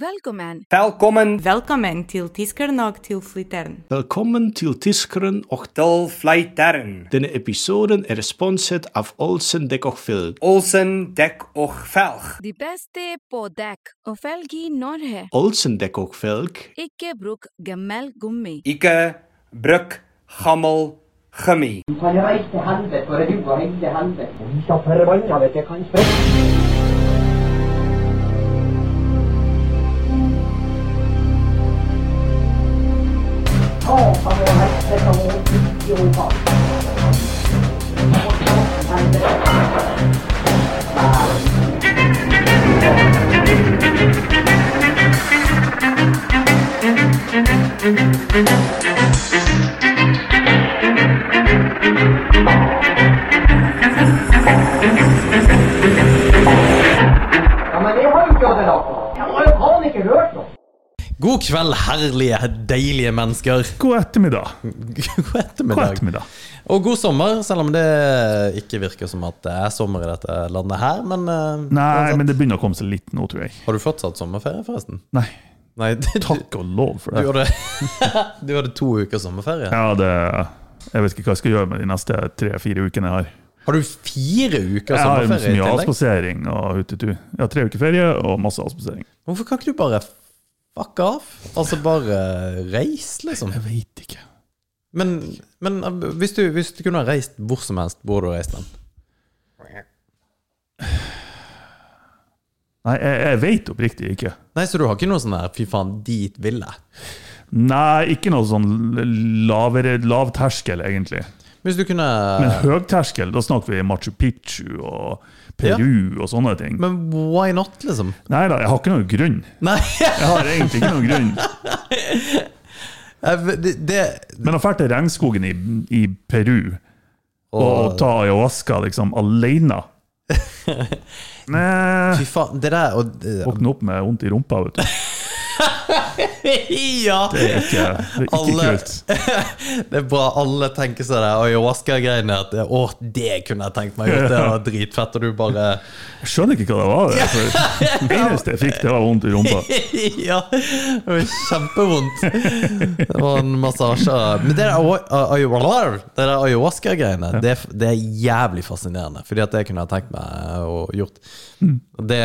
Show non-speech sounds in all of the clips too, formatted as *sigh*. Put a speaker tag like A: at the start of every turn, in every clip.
A: Velkommen.
B: Velkommen
C: Velkommen til Tiskeren og til Flitteren.
D: Velkommen til Tiskeren og
B: til Flytern.
D: Denne episoden er sponset av Olsen Dekk og Filk.
B: Olsen dekk og velg.
A: De beste på dekk og felg i Norge.
D: Olsen Dekk og Filk
A: Ikke bruk gammel gummi.
B: Ikke bruk gammel gummi.
E: Kan jeg reise til helvete, for du har helvete. Vi skal forbanna vet jeg kan sprette. Satan og helvete og idioter. Ja, men jeg har jo ikke hatt noe. Jeg har jo faen ikke hørt noe.
F: God kveld, herlige, deilige mennesker. *laughs*
G: God ettermiddag.
F: God ettermiddag.
G: God
F: ettermiddag. Og god sommer, selv om det ikke virker som at det er sommer i dette landet her. Men, eh,
G: Nei, men det begynner å komme seg litt nå, tror jeg.
F: har du fortsatt sommerferie, forresten?
G: Nei,
F: Nei, du,
G: takk og lov for
F: du,
G: det.
F: hadde, *laughs* du hadde to uker sommerferie.
G: Ja, det Jeg vet ikke hva jeg skal gjøre med de neste tre-fire ukene jeg har.
F: Har du fire uker sommerferie?
G: Jeg har mye avspasering og hutetu. Jeg har tre uker ferie og masse avspasering.
F: Hvorfor kan ikke du bare fuck av? Altså bare reis, liksom?
G: Jeg veit ikke.
F: Men, men eh, hvis, du, hvis du kunne ha reist hvor som helst, hvor hadde du reist den?
G: Nei, jeg, jeg veit oppriktig ikke.
F: Nei, så du har ikke noe sånn der fy faen, dit vil jeg?
G: Nei, ikke noe sånn lavere, lavterskel, egentlig.
F: Hvis du kunne
G: Men høgterskel, da snakker vi Machu Picchu og Peru og sånne ting.
F: Men why not, liksom?
G: Nei da, jeg har ikke noen grunn.
F: Nei,
G: Jeg har egentlig ikke noen grunn.
F: det, det
G: Men å dra til regnskogen i, i Peru og, og ta ayahuasca liksom alene *laughs* Nei,
F: Fy faen, det der og,
G: Våkne opp med vondt i rumpa, vet du. *laughs*
F: Ja!
G: Det er ikke, det er ikke
F: Alle-
G: kult. *laughs*
F: Det er bra alle tenker seg det ayahuasca-greiene. At Å, det kunne jeg tenkt meg å gjøre. Det var dritfett. Og du bare
G: Jeg skjønner ikke hva det var. Det, eneste *laughs* jeg fikk, det var vondt i rumpa.
F: Ja! Det var kjempevondt. Det var en massasje. Men det der ayahuasca-greiene, det, det er jævlig fascinerende. Fordi at det kunne jeg tenkt meg å gjort. Det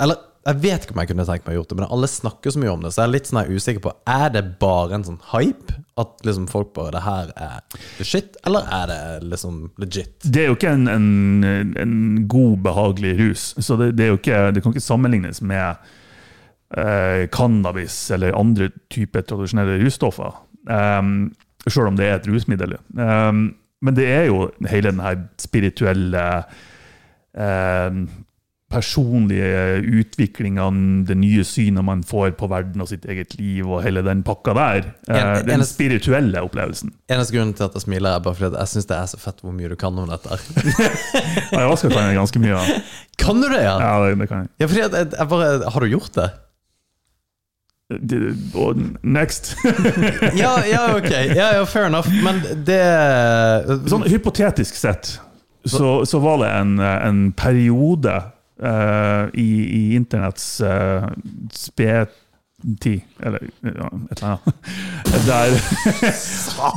F: Eller jeg vet ikke om jeg kunne tenkt meg å gjort det, men alle snakker så mye om det, så jeg er litt sånn usikker på Er det bare en sånn hype? At liksom folk bare Det her er shit? Eller er det liksom legit?
G: Det er jo ikke en, en, en god, behagelig rus. Så det, det, ikke, det kan ikke sammenlignes med eh, cannabis eller andre typer tradisjonelle russtoffer. Um, Sjøl om det er et rusmiddel. Um, men det er jo hele den her spirituelle um, personlige utviklinga, det nye synet man får på verden og sitt eget liv, og hele den pakka der. Eh,
F: En-
G: den
F: eneste-
G: spirituelle opplevelsen.
F: Eneste grunnen til at jeg smiler, er bare fordi jeg syns det er så fett hvor mye du kan om dette. *laughs* Jeg
G: Ayahuasca kan jeg ganske mye Ja. *laughs*
F: Kan du det, ja?
G: Ja, det, det kan jeg.
F: Ja, fordi jeg, jeg bare Har du gjort det?
G: Det, next. *laughs*
F: Ja, ja, ok. Ja, ja, fair enough. Men det
G: sånn hypotetisk sett så, så var det en, en periode eh, i, i internetts uh, spedtid, eller ja, et eller annet, *laughs* der,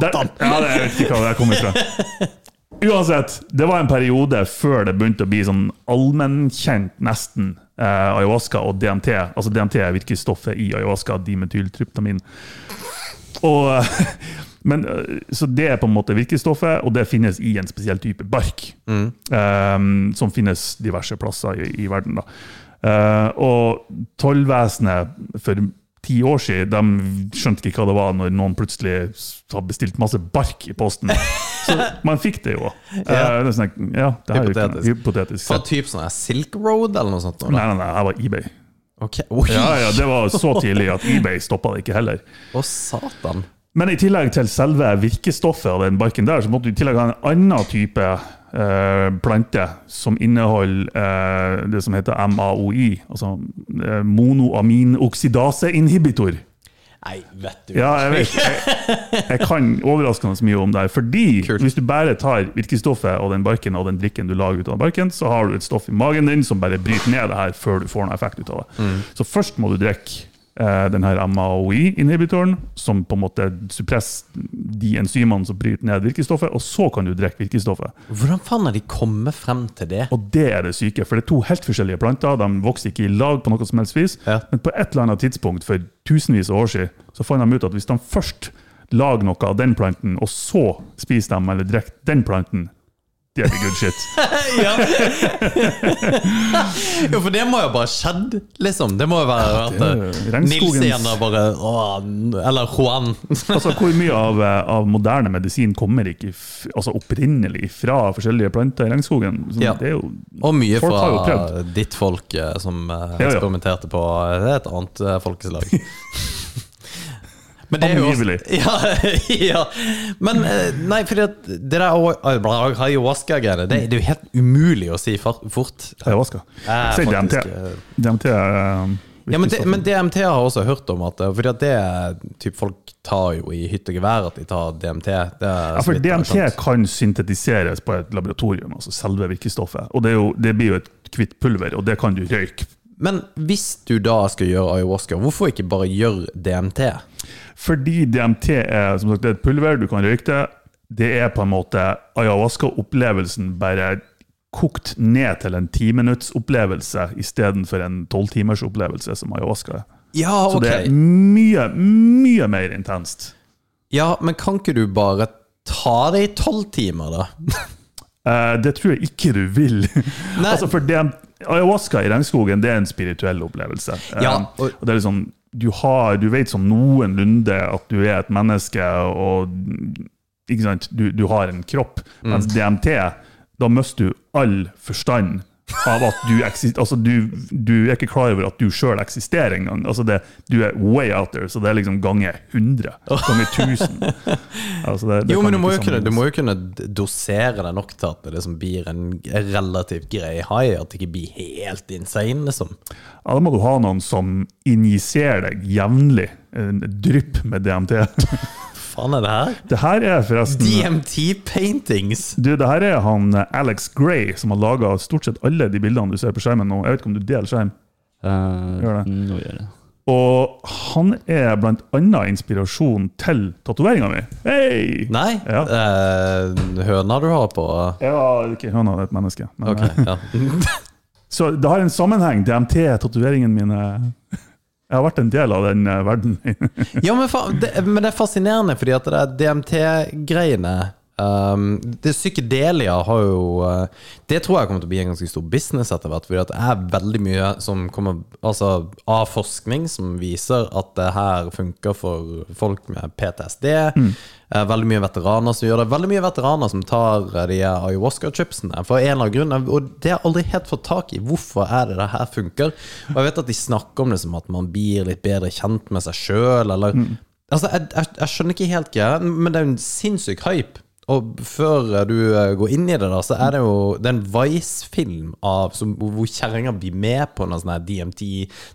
G: der Ja, det- jeg vet ikke hva det kommer fra. Uansett, det var en periode før det begynte å bli sånn allmennkjent, nesten, eh, ayahuasca og DMT. Altså DMT er stoffet i ayahuasca, dimetyltryptamin. Og, *laughs* men, eh, så det er på en måte virkestoffet, og det finnes i en spesiell type bark. eh, som finnes diverse plasser i, i verden. Eh, og tollvesenet for ti år siden de skjønte ikke hva det var når noen plutselig har bestilt masse bark i posten. *laughs* Så man fikk det jo. Eh, det er sånn, ja, det er jo
F: Hypotetisk.
G: hypotetisk.
F: Fra
G: type
F: typ sånn Silk Road eller noe sånt?
G: Nei,
F: Nei,
G: nei, nei, jeg var eBay.
F: Okay.
G: Ja, ja, Det var så tidlig at eBay stoppa det ikke heller.
F: Å, satan.
G: Men i tillegg til selve virkestoffet av den barken der, så måtte du i tillegg ha en annen type eh, plante som inneholder eh, det som heter MAOI, altså eh, monoaminoksidaseinhibitor.
F: Nei, vet du.
G: Ja, jeg vet. Jeg, jeg kan overraskende mye om det. Fordi
F: Kult.
G: hvis du bare tar virkestoffet og den barken og den drikken du lager ut av barken, så har du et stoff i magen din som bare bryter ned det her før du får noen effekt ut av det.
F: Mm.
G: Så først må du drikke den her MAOI-inhibitoren, som på en måte suppresser de enzymene som bryter ned virkestoffet, og så kan du drikke virkestoffet.
F: Hvordan faen har de kommet frem til det?
G: Og det er det syke, for det er to helt forskjellige planter. De vokser ikke i lag på noe som helst vis.
F: Ja.
G: Men på et eller annet tidspunkt for tusenvis av år siden, så fant de ut at hvis de først lager noe av den planten, og så spiser de eller drikker den planten, er good shit. *laughs*
F: ja. jo, for det må jo bare skjedd, liksom. Det må jo være at eh, Nils da bare å, Eller Juan. *laughs*
G: Altså, Hvor mye av, eh, av moderne medisin kommer ikke altså opprinnelig fra forskjellige planter i regnskogen? Så
F: Ja.
G: Det er jo,
F: Og mye fra ditt folk eh, som
G: ja.
F: eksperimenterte på et annet folkeslag. *laughs* Men det er jo
G: Angivelig. *laughs*
F: ja, ja. Men eh, nei, at det der ayahuasca-greiene, det, det er jo helt umulig å si fort.
G: ayahuasca.
F: Eh,
G: Si DMT.
F: eh,
G: DMT er
F: Ja, men, det, men DMT har jeg også hørt om, at, eh, fordi at det er typ, folk tar jo i hytt og gevær at de tar DMT. Det er
G: Ja,
F: så
G: for
F: vidt jeg har
G: DMT
F: skjønt.
G: kan syntetiseres på et laboratorium, altså selve virkestoffet. Og det, er jo, det blir jo et hvitt pulver, og det kan du røyke.
F: Men hvis du da skal gjøre ayahuasca, hvorfor ikke bare gjøre DMT?
G: Fordi DMT er som sagt, det er et pulver, du kan røyke det. Det er på en måte ayahuasca-opplevelsen bare kokt ned til en timinuttsopplevelse istedenfor en tolvtimersopplevelse som ayahuasca er.
F: Ja,
G: Så det er mye, mye mer intenst.
F: Ja, men kan ikke du bare ta det i tolv timer, da?
G: Eh, det tror jeg ikke du vil. *laughs* Altså for det, Ayahuasca i regnskogen det er en spirituell opplevelse.
F: Ja, og-
G: og det er liksom, du, har, du vet som noenlunde at du er et menneske, og ikke sant? Du, du har en kropp.
F: Mm.
G: Mens DMT, da mister du all forstand av at du, altså du, du er ikke klar over at du sjøl eksisterer engang. Altså det, du er way out there, så det er liksom ganger 100. Ganger 1000. Altså det, det
F: Jo, men du må, jo kunne, du må jo kunne dosere det nok til at det liksom blir en relativt grei high, at det ikke blir helt insane, liksom.
G: Ja, Da må du ha noen som injiserer deg jevnlig. En drypp med DMT. *laughs*
F: Faen er det her?
G: Det her er forresten
F: DMT paintings.
G: Du, det her er han eh, Alex Gray som har laga stort sett alle de bildene du ser på skjermen nå. Jeg vet ikke om du deler skjerm? Gjør det.
H: Nå gjør jeg det.
G: Og han er blant annet inspirasjon til tatoveringa mi. Hei!
F: Nei,
G: Ja.
F: eh, høna du har på
G: Ja, det er ikke høna, det er et menneske. Men,
F: Ok,
G: eh,
F: ja. *laughs*
G: Så det har en sammenheng. DMT, tatoveringene mine Jeg har vært en del av den eh, verden. *laughs*
F: Ja, men, det, men det er fascinerende, fordi at det er DMT-greiene um, Det Psykedelia har jo uh, Det tror jeg kommer til å bli en ganske stor business etter hvert. For det er veldig mye som kommer Altså av forskning som viser at det her funker for folk med PTSD. Eh, veldig mye veteraner som gjør det. Veldig mye veteraner som tar uh, de ayahuasca-chipsene for en eller annen grunn. Og det har jeg aldri helt fått tak i. Hvorfor er det det her funker? Og jeg vet at de snakker om det som at man blir litt bedre kjent med seg sjøl, eller Altså, jeg, jeg, jeg skjønner ikke helt greia, men det er en sinnssyk hype. Og før du eh, går inn i det, da, så er det jo Det er en Vice-film av som, hvor kjerringa blir med på en sånn DMT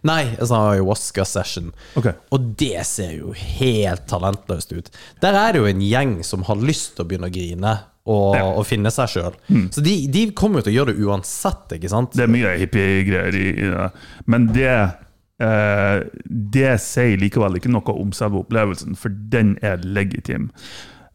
F: Nei, en sånn ayahuasca-session.
G: Okay.
F: Og det ser jo helt talentløst ut. Der er det jo en gjeng som har lyst til å begynne å grine og, og finne seg sjøl. Så de, de kommer jo til å gjøre det uansett, ikke sant?
G: Det er mye hippiegreier i, i det. Men det eh, Det sier likevel ikke noe om selve opplevelsen, for den er legitim.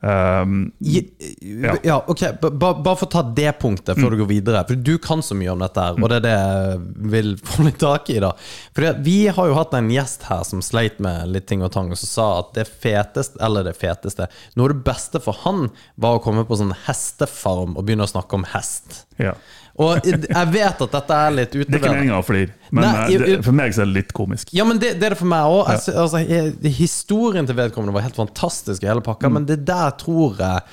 G: Um,
F: Ja,
G: Ja.
F: ok, Bare ba- for å ta det punktet før du går videre. For du kan så mye om dette, her og det er det jeg vil *laughs* få litt tak i. da For Vi har jo hatt en gjest her som sleit med litt ting og tang, og som sa at det feteste, eller det feteste Noe av det beste for han var å komme på sånn hestefarm og begynne å snakke om hest.
G: ja.
F: Og jeg vet at dette er litt
G: Det er ikke meninga å flire, men
F: Nei,
G: jeg,
F: jo-
G: det, for meg så er det litt komisk.
F: Ja, men det, det er det for meg òg. Altså, historien til vedkommende var helt fantastisk, hele pakka, men det der tror jeg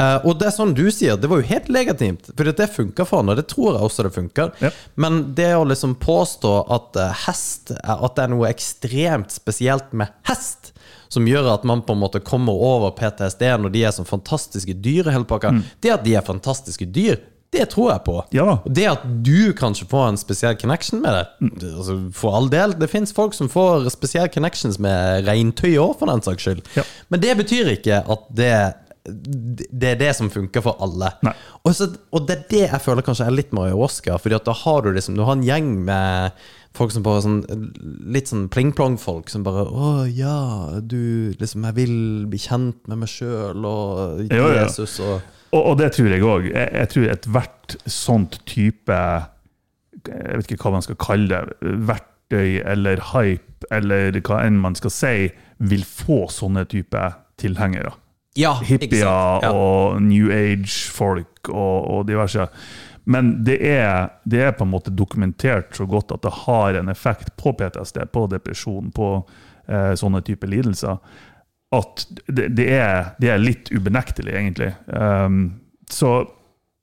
F: Uh, Og det er sånn du sier, det var jo helt legitimt, for det funka for han, og det tror jeg også det funker.
G: Ja.
F: Men det å liksom påstå at eh, hest At det er noe ekstremt spesielt med hest, som gjør at man på en måte kommer over PTSD når de er som fantastiske dyr, i hele pakka, det at de er fantastiske dyr, det tror jeg på.
G: Ja da.
F: Og det at du kanskje får en spesiell connection med det, mm. altså, for all del, det fins folk som får spesielle connections med regntøy òg, for den saks skyld.
G: Ja.
F: Men det betyr ikke at det det er det som funker for alle. Og, så, og det er det jeg føler kanskje er litt ayahuasca. Fordi at da har du liksom Du har en gjeng med folk som bare sånn Litt sånn pling-plong-folk som bare 'Å ja, du liksom Jeg vil bli kjent med meg sjøl og. Jesus og
G: Og, og det tror jeg òg. Jeg, jeg tror ethvert sånt type Jeg vet ikke hva man skal kalle det. Verktøy eller hype eller hva enn man skal si, vil få sånne type tilhengere.
F: Ja,
G: Hippier?
F: Ja.
G: og New Age-folk og, og diverse. Men det er, det er på en måte dokumentert så godt at det har en effekt på PTSD, på depresjon, på eh, sånne type lidelser, at det, det, er, det er litt ubenektelig, egentlig. Um, så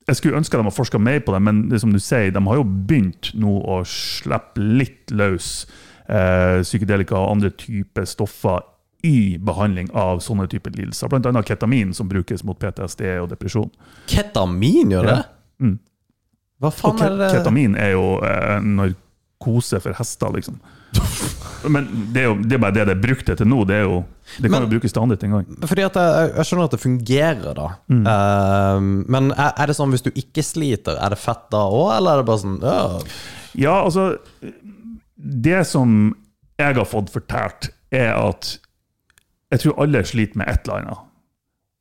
G: jeg skulle ønske de hadde forska mer på det, men det som du sier, de har jo begynt nå å slippe litt løs eh, psykedelika og andre typer stoffer i behandling av sånne typer lidelser. Blant annet ketamin, som brukes mot PTSD og depresjon.
F: Ketamin gjør det?
G: Ja. Mm.
F: Hva faen er det?
G: ketamin er jo eh, narkose for hester, liksom. *laughs* Men det er jo det er bare det det er brukt til nå. Det, er jo, det kan
F: Men-
G: jo brukes til andre ting òg.
F: Jeg, jeg skjønner at det fungerer, da.
G: Mm.
F: Uh, men er, er det sånn hvis du ikke sliter, er det fett da òg, eller er det bare sånn ja.
G: Ja, altså Det som jeg har fått fortalt, er at jeg tror alle sliter med et eller annet.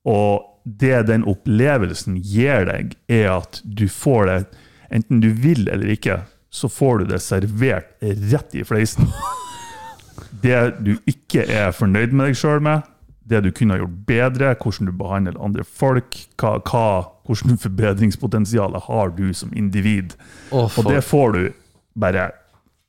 G: Og det den opplevelsen gir deg, er at du får det Enten du vil eller ikke, så får du det servert rett i fleisen. *laughs* Det du ikke er fornøyd med deg sjøl med, det du kunne ha gjort bedre, hvordan du behandler andre folk, hva, hva, hvordan forbedringspotensialet har du som individ.
F: Oh,
G: Og det får du bare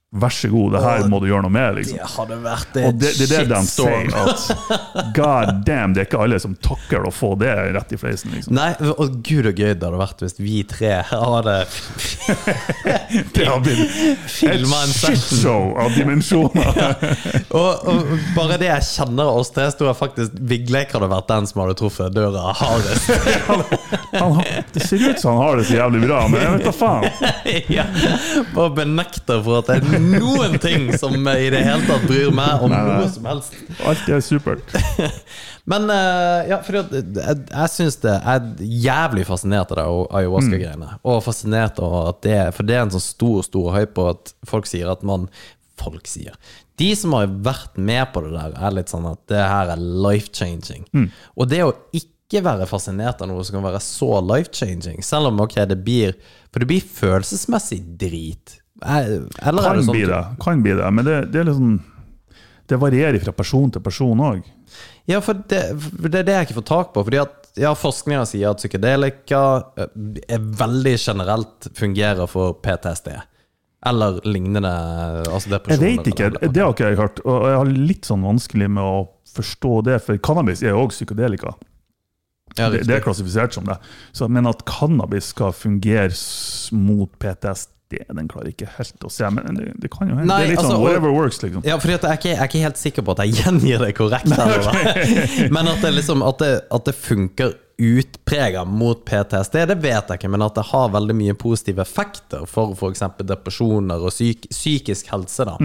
G: Vær så god, det her må du gjøre noe med. liksom.
F: Det hadde vært
G: Og det, det er det de sier. at *laughs* God damn, det er ikke alle som takler å få det rett i fleisen. liksom.
F: Nei, og gud og gøy det hadde vært hvis vi tre hadde *laughs*
G: Det hadde blitt et
F: filma en
G: shitshow av dimensjoner. *laughs*
F: Og, og bare det jeg kjenner oss tre, tror jeg faktisk Vigleik hadde vært den som hadde truffet døra hardest.
G: Han, har- det ser ut som han har det så jævlig bra, men jeg vet da faen.
F: ja. Bare benekter for at det noen ting som i det hele tatt bryr meg om
G: Nei, nei.
F: noe som helst.
G: Alt er supert. *laughs*
F: Men eh, ja, for at jeg, jeg syns det er jævlig fascinert av det ayahuasca-greiene. Og fascinert av at det For det er en sånn stor, stor hype på at folk sier at man Folk sier. De som har vært med på det der, er litt sånn at det her er life-changing. Og det å ikke være fascinert av noe som kan være så life-changing, selv om ok, det blir For det blir følelsesmessig drit. Er- Eller er
G: Kan
F: det sånn
G: bli det, kan bli det, men det, det liksom Det varierer fra person til person òg.
F: Ja, for det, for det er det jeg ikke får tak på. Fordi at ja, Forskninga sier at psykedelika eh, er veldig generelt fungerer for PTSD. Eller lignende altså
G: Jeg vet ikke, det har ikke jeg hørt. Og jeg har litt sånn vanskelig med å forstå det, for cannabis er jo òg psykedelika.
F: Ja,
G: Det, det er klassifisert som det. Så, men at cannabis skal fungere mot PTSD, den klarer ikke helt å se. Men det, det kan jo hende.
F: Nei,
G: Det er litt
F: altså,
G: sånn whatever works, liksom.
F: Ja, for jeg, jeg er ikke helt sikker på at jeg *laughs* gjengir det korrekt. Nei, okay. *laughs* men at det, liksom, at det, at det funker utprega mot PTSD, det vet jeg ikke. Men at det har veldig mye positive effekter for f.eks. depresjoner og psyk, psykisk helse. da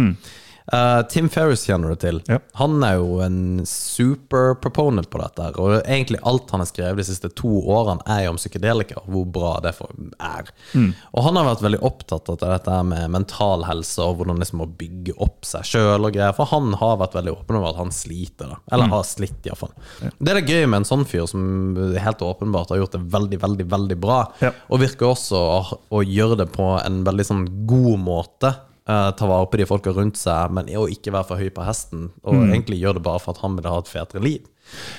F: Eh, Tim Ferris kjenner du til.
G: Ja.
F: Han er jo en super proponent på dette. Og egentlig alt han har skrevet de siste to årene, er jo om psykedelika. Hvor bra det er. er. Og han har vært veldig opptatt av dette med mental helse og hvordan liksom å bygge opp seg sjøl og greier. For han har vært veldig åpen over at han sliter. da Eller har slitt, iallfall. Det er det gøy med en sånn fyr som helt åpenbart har gjort det veldig, veldig, veldig bra.
G: Ja.
F: Og virker også å, å gjøre det på en veldig sånn god måte. Eh, ta vare på de folka rundt seg, men å ikke være for høy på hesten. Og egentlig gjøre det bare for at han vil ha et fetere liv.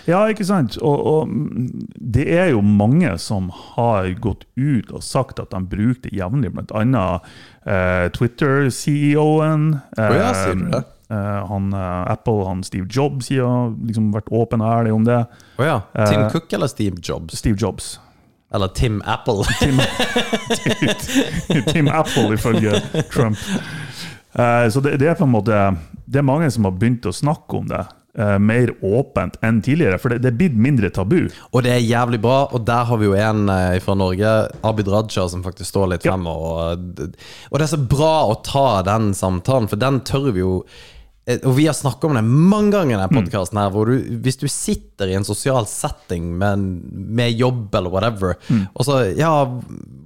G: Ja, ikke sant? Og, og mm, det er jo mange som har gått ut og sagt at de bruker det jevnlig, blant annet eh, Twitter-CEO-en.
F: Å ja, sier du det?
G: eh, han, eh, Apple, han Steve Jobs, har liksom vært åpen og ærlig om det.
F: Oh, ja. Tim Cook eller Steve Jobs?
G: Steve Jobs.
F: Eller Tim Apple? *laughs*
G: Tim Apple, ifølge Trump. Uh, så det, det er på en måte Det er mange som har begynt å snakke om det Uh, mer åpent enn tidligere, for det, det er blitt mindre tabu.
F: Og det er jævlig bra, og der har vi jo en uh, fra Norge, Abid Raja, som faktisk står litt
G: Ja.
F: frem. Og, og det er så bra å ta den samtalen, for den tør vi jo og vi har snakka om det mange ganger i denne podkasten, mm. hvor du, hvis du sitter i en sosial setting med, med jobb eller whatever, og så Ja,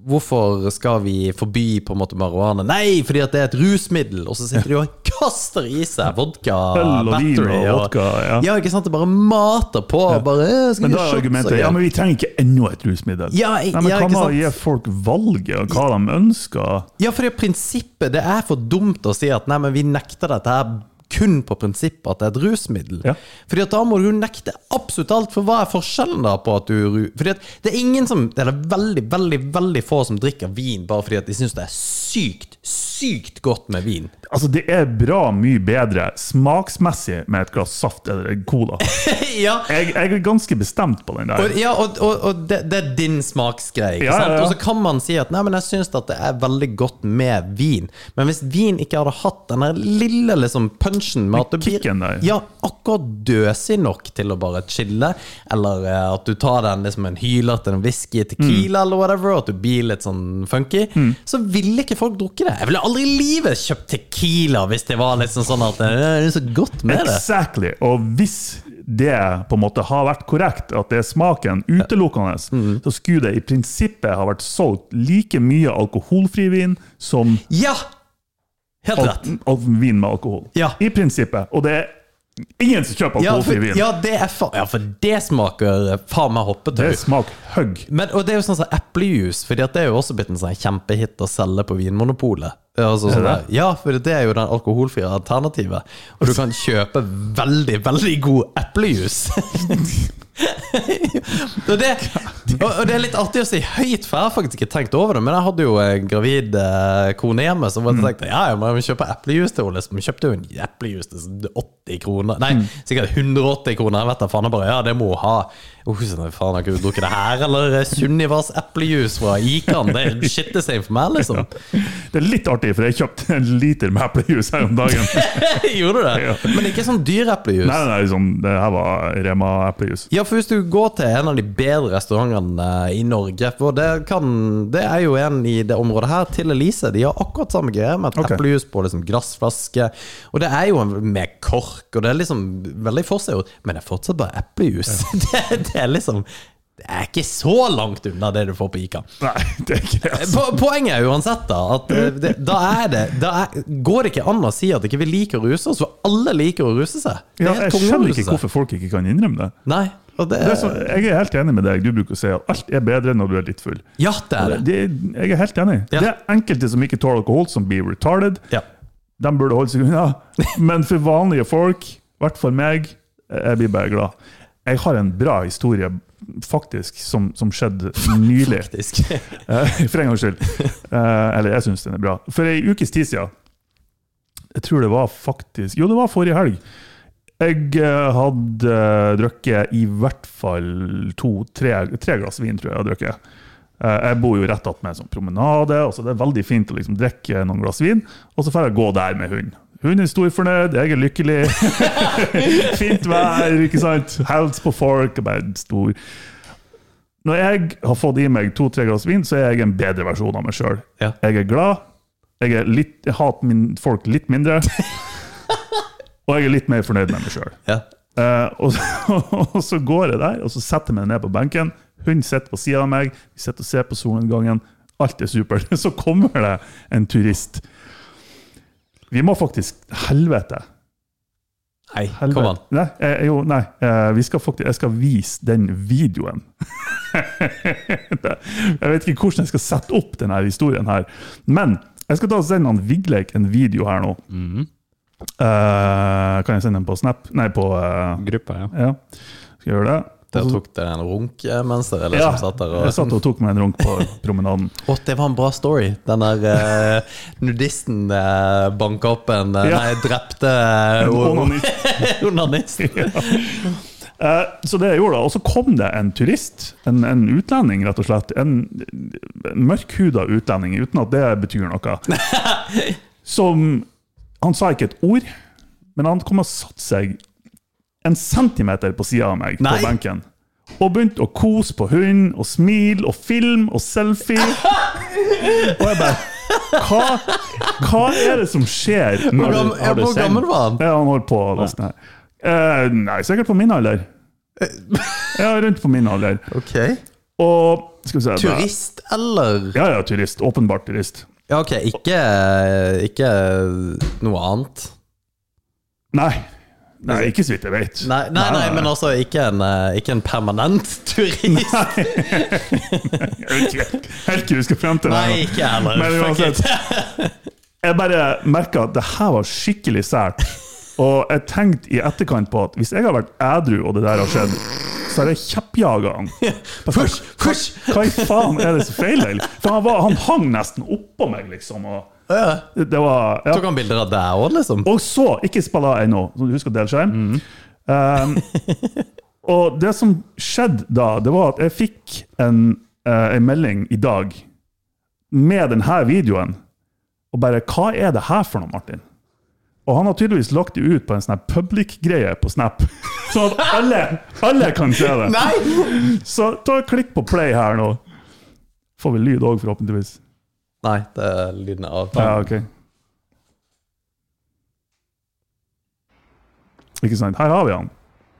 F: hvorfor skal vi forby på en måte marihuana? Nei, fordi at det er et rusmiddel! Og så sitter de og kaster i seg vodka,
G: Øl og vin og
F: battery
G: vodka, ja.
F: ja, ikke sant? Det bare mater på. Bare, «Eh,
G: Men da er
F: shots?»
G: argumentet
F: Og
G: ja, men vi trenger ikke enda et rusmiddel.
F: Ja,
G: Nei, men
F: ja,
G: kan man gi folk valget og hva de ønsker?
F: Ja, for det prinsippet Det er for dumt å si at nei, men vi nekter dette her kun på prinsippet at det er et rusmiddel.
G: Ja.
F: Fordi at da må du nekte absolutt alt, for hva er forskjellen da på at du Fordi at det er ingen som Det er veldig, veldig, veldig få som drikker vin bare fordi at de syns det er sykt, sykt godt med vin.
G: Altså, det er bra mye bedre smaksmessig med et glass saft eller en cola. *laughs*
F: ja,
G: Jeg, jeg er ganske bestemt på den der.
F: Og, ja, og, og, og det, det er din smaksgreie.
G: Ja, ja.
F: Og så kan man si at Nei, men jeg syns at det er veldig godt med vin. Men hvis vin ikke hadde hatt den lille liksom punchen med at du blir ja, akkurat døsig nok til å bare chille, eller eh, at du tar den liksom en hyler til en whisky, tequila eller whatever, og at du blir litt sånn funky,
G: Mm.
F: så ville ikke folk drukke det. Jeg ville aldri i livet kjøpt tequila hvis det var liksom sånn at eh, det er så godt med det.
G: Exactly. Og hvis det på en måte har vært korrekt, at det er smaken utelukkende,
F: Mm.
G: så skulle det i prinsippet ha vært solgt like mye alkoholfri vin som
F: Ja! Helt rett.
G: al al vin med alkohol.
F: Ja.
G: I prinsippet. Og det er ingen som kjøper
F: Ja,
G: alkoholfri
F: for,
G: vin.
F: ja, det er fa ja, for det smaker eh, faen meg hoppetau.
G: Det smaker høgg.
F: Men, og det er jo sånn som eplejus, Fordi det er jo også blitt en sånn kjempehit å selge på Vinmonopolet. Altså, sånn ja, for det er jo den alkoholfrie alternativet. Og du kan kjøpe veldig, veldig god eplejus. *laughs* og, det, og, det er litt artig å si høyt, for jeg har faktisk ikke tenkt over det. Men jeg hadde jo en gravid eh, kone hjemme som
G: Mm.
F: tenkte ja, jeg må kjøpe eplejus til henne. Vi kjøpte jo en eplejus til sånn 80 kroner. Nei,
G: Mm.
F: sikkert 180 kroner. Jeg vet da faen. Jeg bare ja, det må hun ha. Oh, sånn, faen, har ikke du drukket det her, eller Sunnivas eplejus fra Ikan? Det er shittesame for meg, liksom. *laughs*
G: Det er litt artig, for jeg kjøpte en liter med eplejus her om dagen. *laughs*
F: Gjorde du det?
G: Ja.
F: Men ikke sånn dyr eplejus.
G: Nei, nei, sånn, det her var Rema-eplejus.
F: Ja, for hvis du går til en av de bedre restaurantene i Norge For det, kan, det er jo en i det området her, til Elise. De har akkurat samme greie med et
G: okay.
F: eplejus på liksom glassflaske. Og det er jo med kork, og det er liksom veldig forseggjort, men det er fortsatt bare eplejus. *laughs* Det, det er liksom Det er ikke så langt unna det du får på Ica.
G: Nei, det er ikke det. Altså.
F: Po poenget er uansett da at eh, det, da er det da er, går det ikke an å si at ikke vi liker å ruse oss, for alle liker å ruse seg. Det
G: Ja, jeg skjønner ikke hvorfor folk ikke kan innrømme det.
F: Nei, det,
G: det er så, jeg er helt enig med deg. Du bruker å si at alt er bedre når du er litt full.
F: Ja, det er det.
G: Det, jeg er helt enig.
F: Ja.
G: Det er enkelte som ikke tåler alkohol, som blir retarded.
F: Ja.
G: De burde holde seg unna. *laughs* Men for vanlige folk, i hvert fall meg, jeg blir bare glad. Jeg har en bra historie, faktisk, som, som skjedde *laughs* nylig.
F: Faktisk. *laughs*
G: Eh, For en gangs skyld. Eh, Eller jeg syns den er bra. For ei ukes tid siden Jeg tror det var faktisk Jo, det var forrige helg. Jeg eh, hadde eh, drukket i hvert fall to-tre tre glass vin, tror jeg jeg drukket. Eh, Jeg bor jo rett attmed en sånn promenade, og så det er veldig fint å liksom drikke noen glass vin. Og så får jeg gå der med hund. Hun er storfornøyd, jeg er lykkelig. *laughs* Fint vær, ikke sant? Helst på folk. bare stor. Når jeg har fått i meg to-tre glass vin, så er jeg en bedre versjon av meg sjøl.
F: Ja.
G: Jeg er glad, jeg, er litt, jeg hater min, folk litt mindre, *laughs* og jeg er litt mer fornøyd med meg sjøl.
F: Ja.
G: og, så, *laughs* og så går jeg der, og så setter jeg meg ned på benken. Hun sitter på sida av meg, vi sitter og ser på solnedgangen. Alt er supert. *laughs* Så kommer det en turist. Vi må faktisk Helvete!
F: Nei,
G: Helvete.
F: kom an.
G: Nei, eh, jo, nei. Eh, vi skal faktisk, jeg skal vise den videoen. *laughs* jeg vet ikke hvordan jeg skal sette opp denne historien her. Men jeg skal ta og sende han Vigleik en video her nå.
F: Mhm.
G: Eh, kan jeg sende den på Snap? Nei, på uh,
D: Gruppa, ja.
G: Ja. Skal jeg gjøre det? Da
F: tok dere en runk eh, mens dere
G: ja,
F: liksom satt der og
G: jeg satt og tok meg en runk på *laughs* promenaden.
F: Å, det var en bra story. Den der uh, nudisten uh, banka opp en uh,
G: Ja.
F: Nei, drepte uh,
G: onanist. *laughs*
F: onanist.
G: Eh, så det jeg gjorde da, og så kom det en turist, en, en utlending rett og slett, en, en mørkhuda utlending, uten at det betyr noe, *laughs* som Han sa ikke et ord, men han kom og satte seg en centimeter på sida av meg
F: Nei.
G: på benken. Og begynte å kose på hunden og smile og film og selfie. Og jeg bare Hva, hva er det som skjer?
F: Hvor
G: Når
F: gammel, ja, hvor gammel var han?
G: ja, han holdt på nesten her. Eh, nei, sikkert på min alder. Ja, rundt på min alder.
F: Ok.
G: Og skal vi se
F: Turist, eller?
G: Ja, ja, turist. Åpenbart turist.
F: Ja, ok, ikke, ikke noe annet.
G: Nei. Nei, ikke så vidt jeg vet.
F: Nei, nei, nei, men altså ikke en, eh, ikke en permanent *laughs* turist.
G: Jeg vet ikke helt hva vi skal frem til. her.
F: Nei, ikke heller.
G: Men uansett. *laughs* Jeg bare merka at det her var skikkelig sært. Og jeg tenkte i etterkant på at hvis jeg har vært ædru og det der har skjedd, så har jeg kjeppjaga han.
F: Fysj, fysj!
G: Hva i faen er det som feiler? For han, var, han hang nesten oppå meg, liksom. Og det var ja.
F: Tok han bilder av deg òg, liksom?
G: Og så, ikke spill av ennå, som du husker å dele skjerm. Um, og det som skjedde da, det var at jeg fikk en, uh, en melding i dag med denne videoen. Og bare Hva er det her for noe, Martin? Og han har tydeligvis lagt det ut på en sånn public-greie på Snap. *laughs* Sånn at alle, alle kan se det.
F: Nei!
G: Så ta og klikk på play her nå. Får vi lyd òg, forhåpentligvis.
F: Nei, det er lyden av.
G: Ja, ok. Ikke sant? Her har vi han.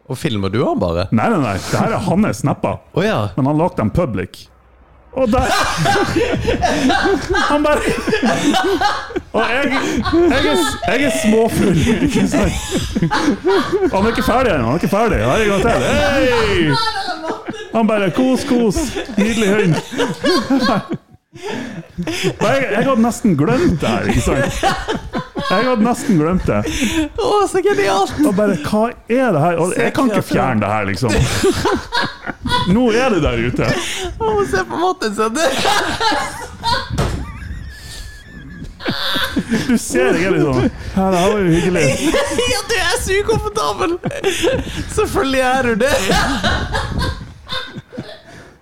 F: Og filmer du han bare?
G: Nei, nei, nei. Det her er hans snapper.
F: oh, ja.
G: Men han lagde dem public. Og der Han bare Og jeg, jeg, er, jeg er småfull, ikke sant? Han er ikke ferdig ennå. Han er ikke ferdig. Her er en gang til. Hei! Han bare Kos, kos. Nydelig hund. Jeg, jeg hadde nesten glemt det her, ikke sant? Jeg hadde nesten glemt det.
F: Å, så genialt!
G: Og bare, hva er det her? Og jeg kan ikke fjerne det her, liksom. Nå er det der ute.
F: Å, se på Martin sin!
G: Du ser deg litt sånn Ja, det var jo hyggelig.
F: Ja, du er så ukomfortabel! Selvfølgelig er du det.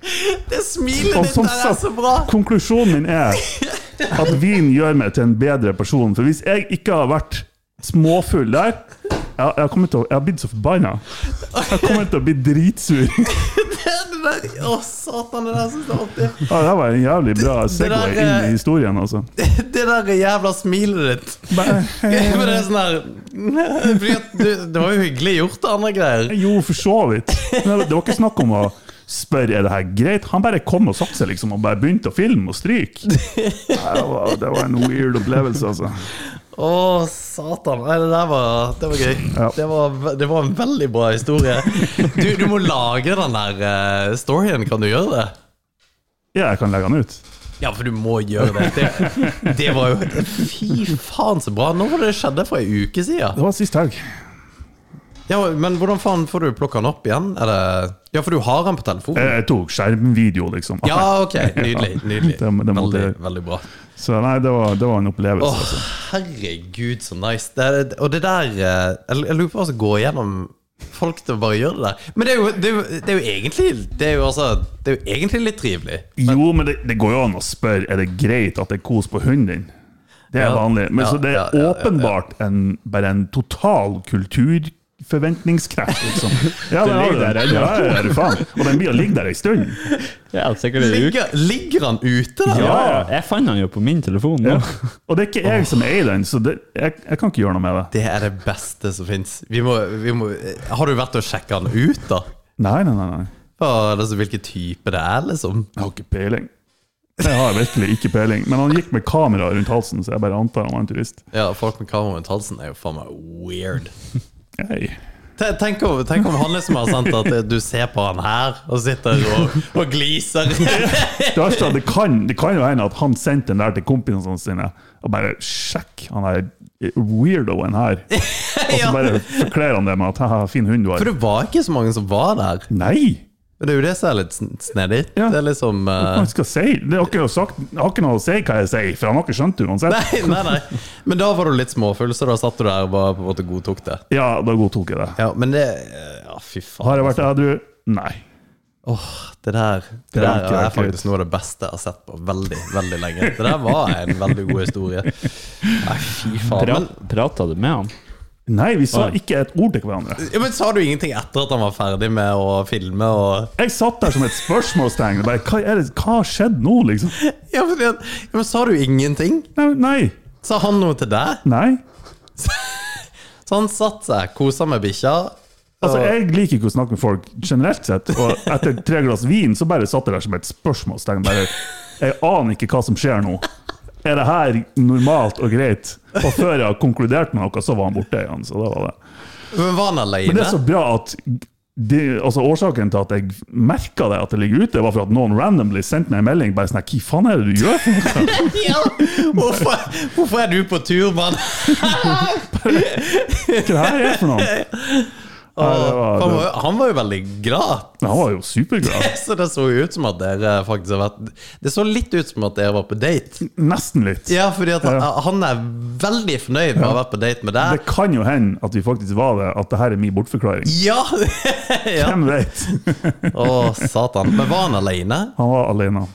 F: *laughs* Det smilet ditt der er så bra.
G: konklusjonen min er *laughs* at vin gjør meg til en bedre person. For hvis jeg ikke har vært småfull der jeg, jeg, til jeg har blitt så forbanna. Jeg kommer til å bli dritsur. *laughs*
F: Å, satan, det der synes jeg alltid
G: Ja, det var en jævlig bra segway
F: der,
G: inn
F: eh,
G: i historien, altså.
F: Det der jævla smilet ditt. Men det er sånn her Det var jo hyggelig gjort, andre greier.
G: Jo, for så vidt. Det var ikke snakk om å spørre er det her greit. Han bare kom og satte seg liksom og bare begynte å filme og stryke. *laughs* Det var, det var en weird opplevelse, altså.
F: Å, satan. Nei, det der var, det var gøy.
G: Ja.
F: Det, var, det var en veldig bra historie. Du, du må lage den der eh, storyen. Kan du gjøre det?
G: Ja, jeg kan legge den ut.
F: Ja, for du må gjøre det. Det, det var jo Fy faen, så bra. Når var det skjedde? For ei uke siden?
G: Det var sist helg.
F: Ja, Men hvordan faen får du plukka den opp igjen? Det Ja, for du har den på telefonen?
G: Jeg, jeg tok skjermvideo, liksom.
F: Ja, ok. Nydelig. *laughs* nydelig
G: Det- det
F: Veldig, veldig bra.
G: Så nei, det var, det var en opplevelse.
F: Åh,
G: altså.
F: herregud, så nice. Det og det der eh, Jeg lurer på hva som går gjennom folk til å bare gjøre det der. Men det er jo, det er jo, det er jo egentlig Det er jo altså Det er jo egentlig litt trivelig.
G: Jo, men det, det går jo an å spørre Er det greit at det er kos på hunden din. Det er
F: Ja.
G: vanlig. Men
F: Ja,
G: så det er
F: ja,
G: åpenbart en, bare en total kulturforventningskreft, liksom. *laughs* Ja,
H: Det
G: det
H: ligger der ennå.
G: Ja, ja, ja, faen. Og den blir å ligge der ei stund.
H: Ja.
F: Ligger, ligger han ute da?
H: Ja. Jeg fant han jo på min telefon nå.
G: Ja. Og det er ikke jeg som eier den, så det, jeg, jeg kan ikke gjøre noe med det.
F: Det er det beste som fins. Vi må, vi må, har du vært og sjekka han ut, da?
G: Nei, nei, nei. nei.
F: Altså, hvilken type det er, liksom?
G: Jeg har ikke peiling. Jeg har virkelig ikke peiling. Men han gikk med kamera rundt halsen, så jeg bare antar han var en turist.
F: Ja, Folk med kamera rundt halsen er jo faen meg weird. Te- Tenk om, tenk om han liksom har sendt at du ser på han her, og sitter og, og gliser.
G: Det, verste er det, kan, det kan jo hende at han sendte den der til kompisene sine og bare sjekk han er weirdoen her. Og så *laughs* bare forkler han det med at haha, fin hund du har.
F: For det var ikke så mange som var der.
G: Nei!
F: Men det er jo det som er litt snedig.
G: Ja.
F: Det er liksom
G: Hva
F: eh,
G: han skal si? Det har ikke, noe sagt, har ikke noe å si hva jeg sier, for han har ikke skjønt det uansett.
F: Nei, nei, nei. Men da var du litt småfull, så da satt du der og bare på en måte godtok det.
G: Ja, da godtok jeg det.
F: Ja, men det Ja, fy faen.
G: Har jeg vært edru? Nei.
F: Åh, det der, det
G: Det er
F: der er,
G: er
F: faktisk noe av det beste jeg har sett på veldig, veldig lenge. Det der var en veldig god historie. Nei, fy faen.
H: Pra, prata du med han?
G: Nei, vi sa ikke et ord til hverandre.
F: ja, men sa du ingenting etter at han var ferdig med å filme? Og...
G: Jeg satt der som et spørsmålstegn. Bare, hva, er det, hva har skjedd nå, liksom?
F: Ja, men, ja, men Sa du ingenting?
G: Nei, nei.
F: Sa han noe til deg?
G: nei.
F: Så han satt seg, kosa med bikkja.
G: Altså, Jeg liker ikke å snakke med folk generelt sett, og etter tre glass vin så bare satt jeg der som et spørsmålstegn. Bare, jeg aner ikke hva som skjer nå. Er det her normalt og greit? Og før jeg har konkludert med noe, så var han borte igjen. Så det var det.
F: Men Var han alene?
G: Men det er så bra at de, altså Årsaken til at jeg merka det, at det ligger ute, var for at noen randomly sendte meg en melding. Bare sånn, Hva faen er det du gjør? *laughs*
F: Ja, hvorfor, hvorfor er du på tur, mann? *laughs*
G: Hva er det her er for noe? *laughs* Nei, det var,
F: Han, var- han var jo veldig glad.
G: han var jo superglad. *laughs*
F: Så det så jo ut som at dere faktisk har vært Det så litt ut som at dere var på date.
G: Nesten litt.
F: Ja, fordi at han,
G: Ja.
F: han er veldig fornøyd med å ha vært på date med deg.
G: Det kan jo hende at vi faktisk var det, at det her er min bortforklaring.
F: Ja! *laughs* ja.
G: Hvem vet?
F: Å, satan. Men var han alene?
G: Han var alene.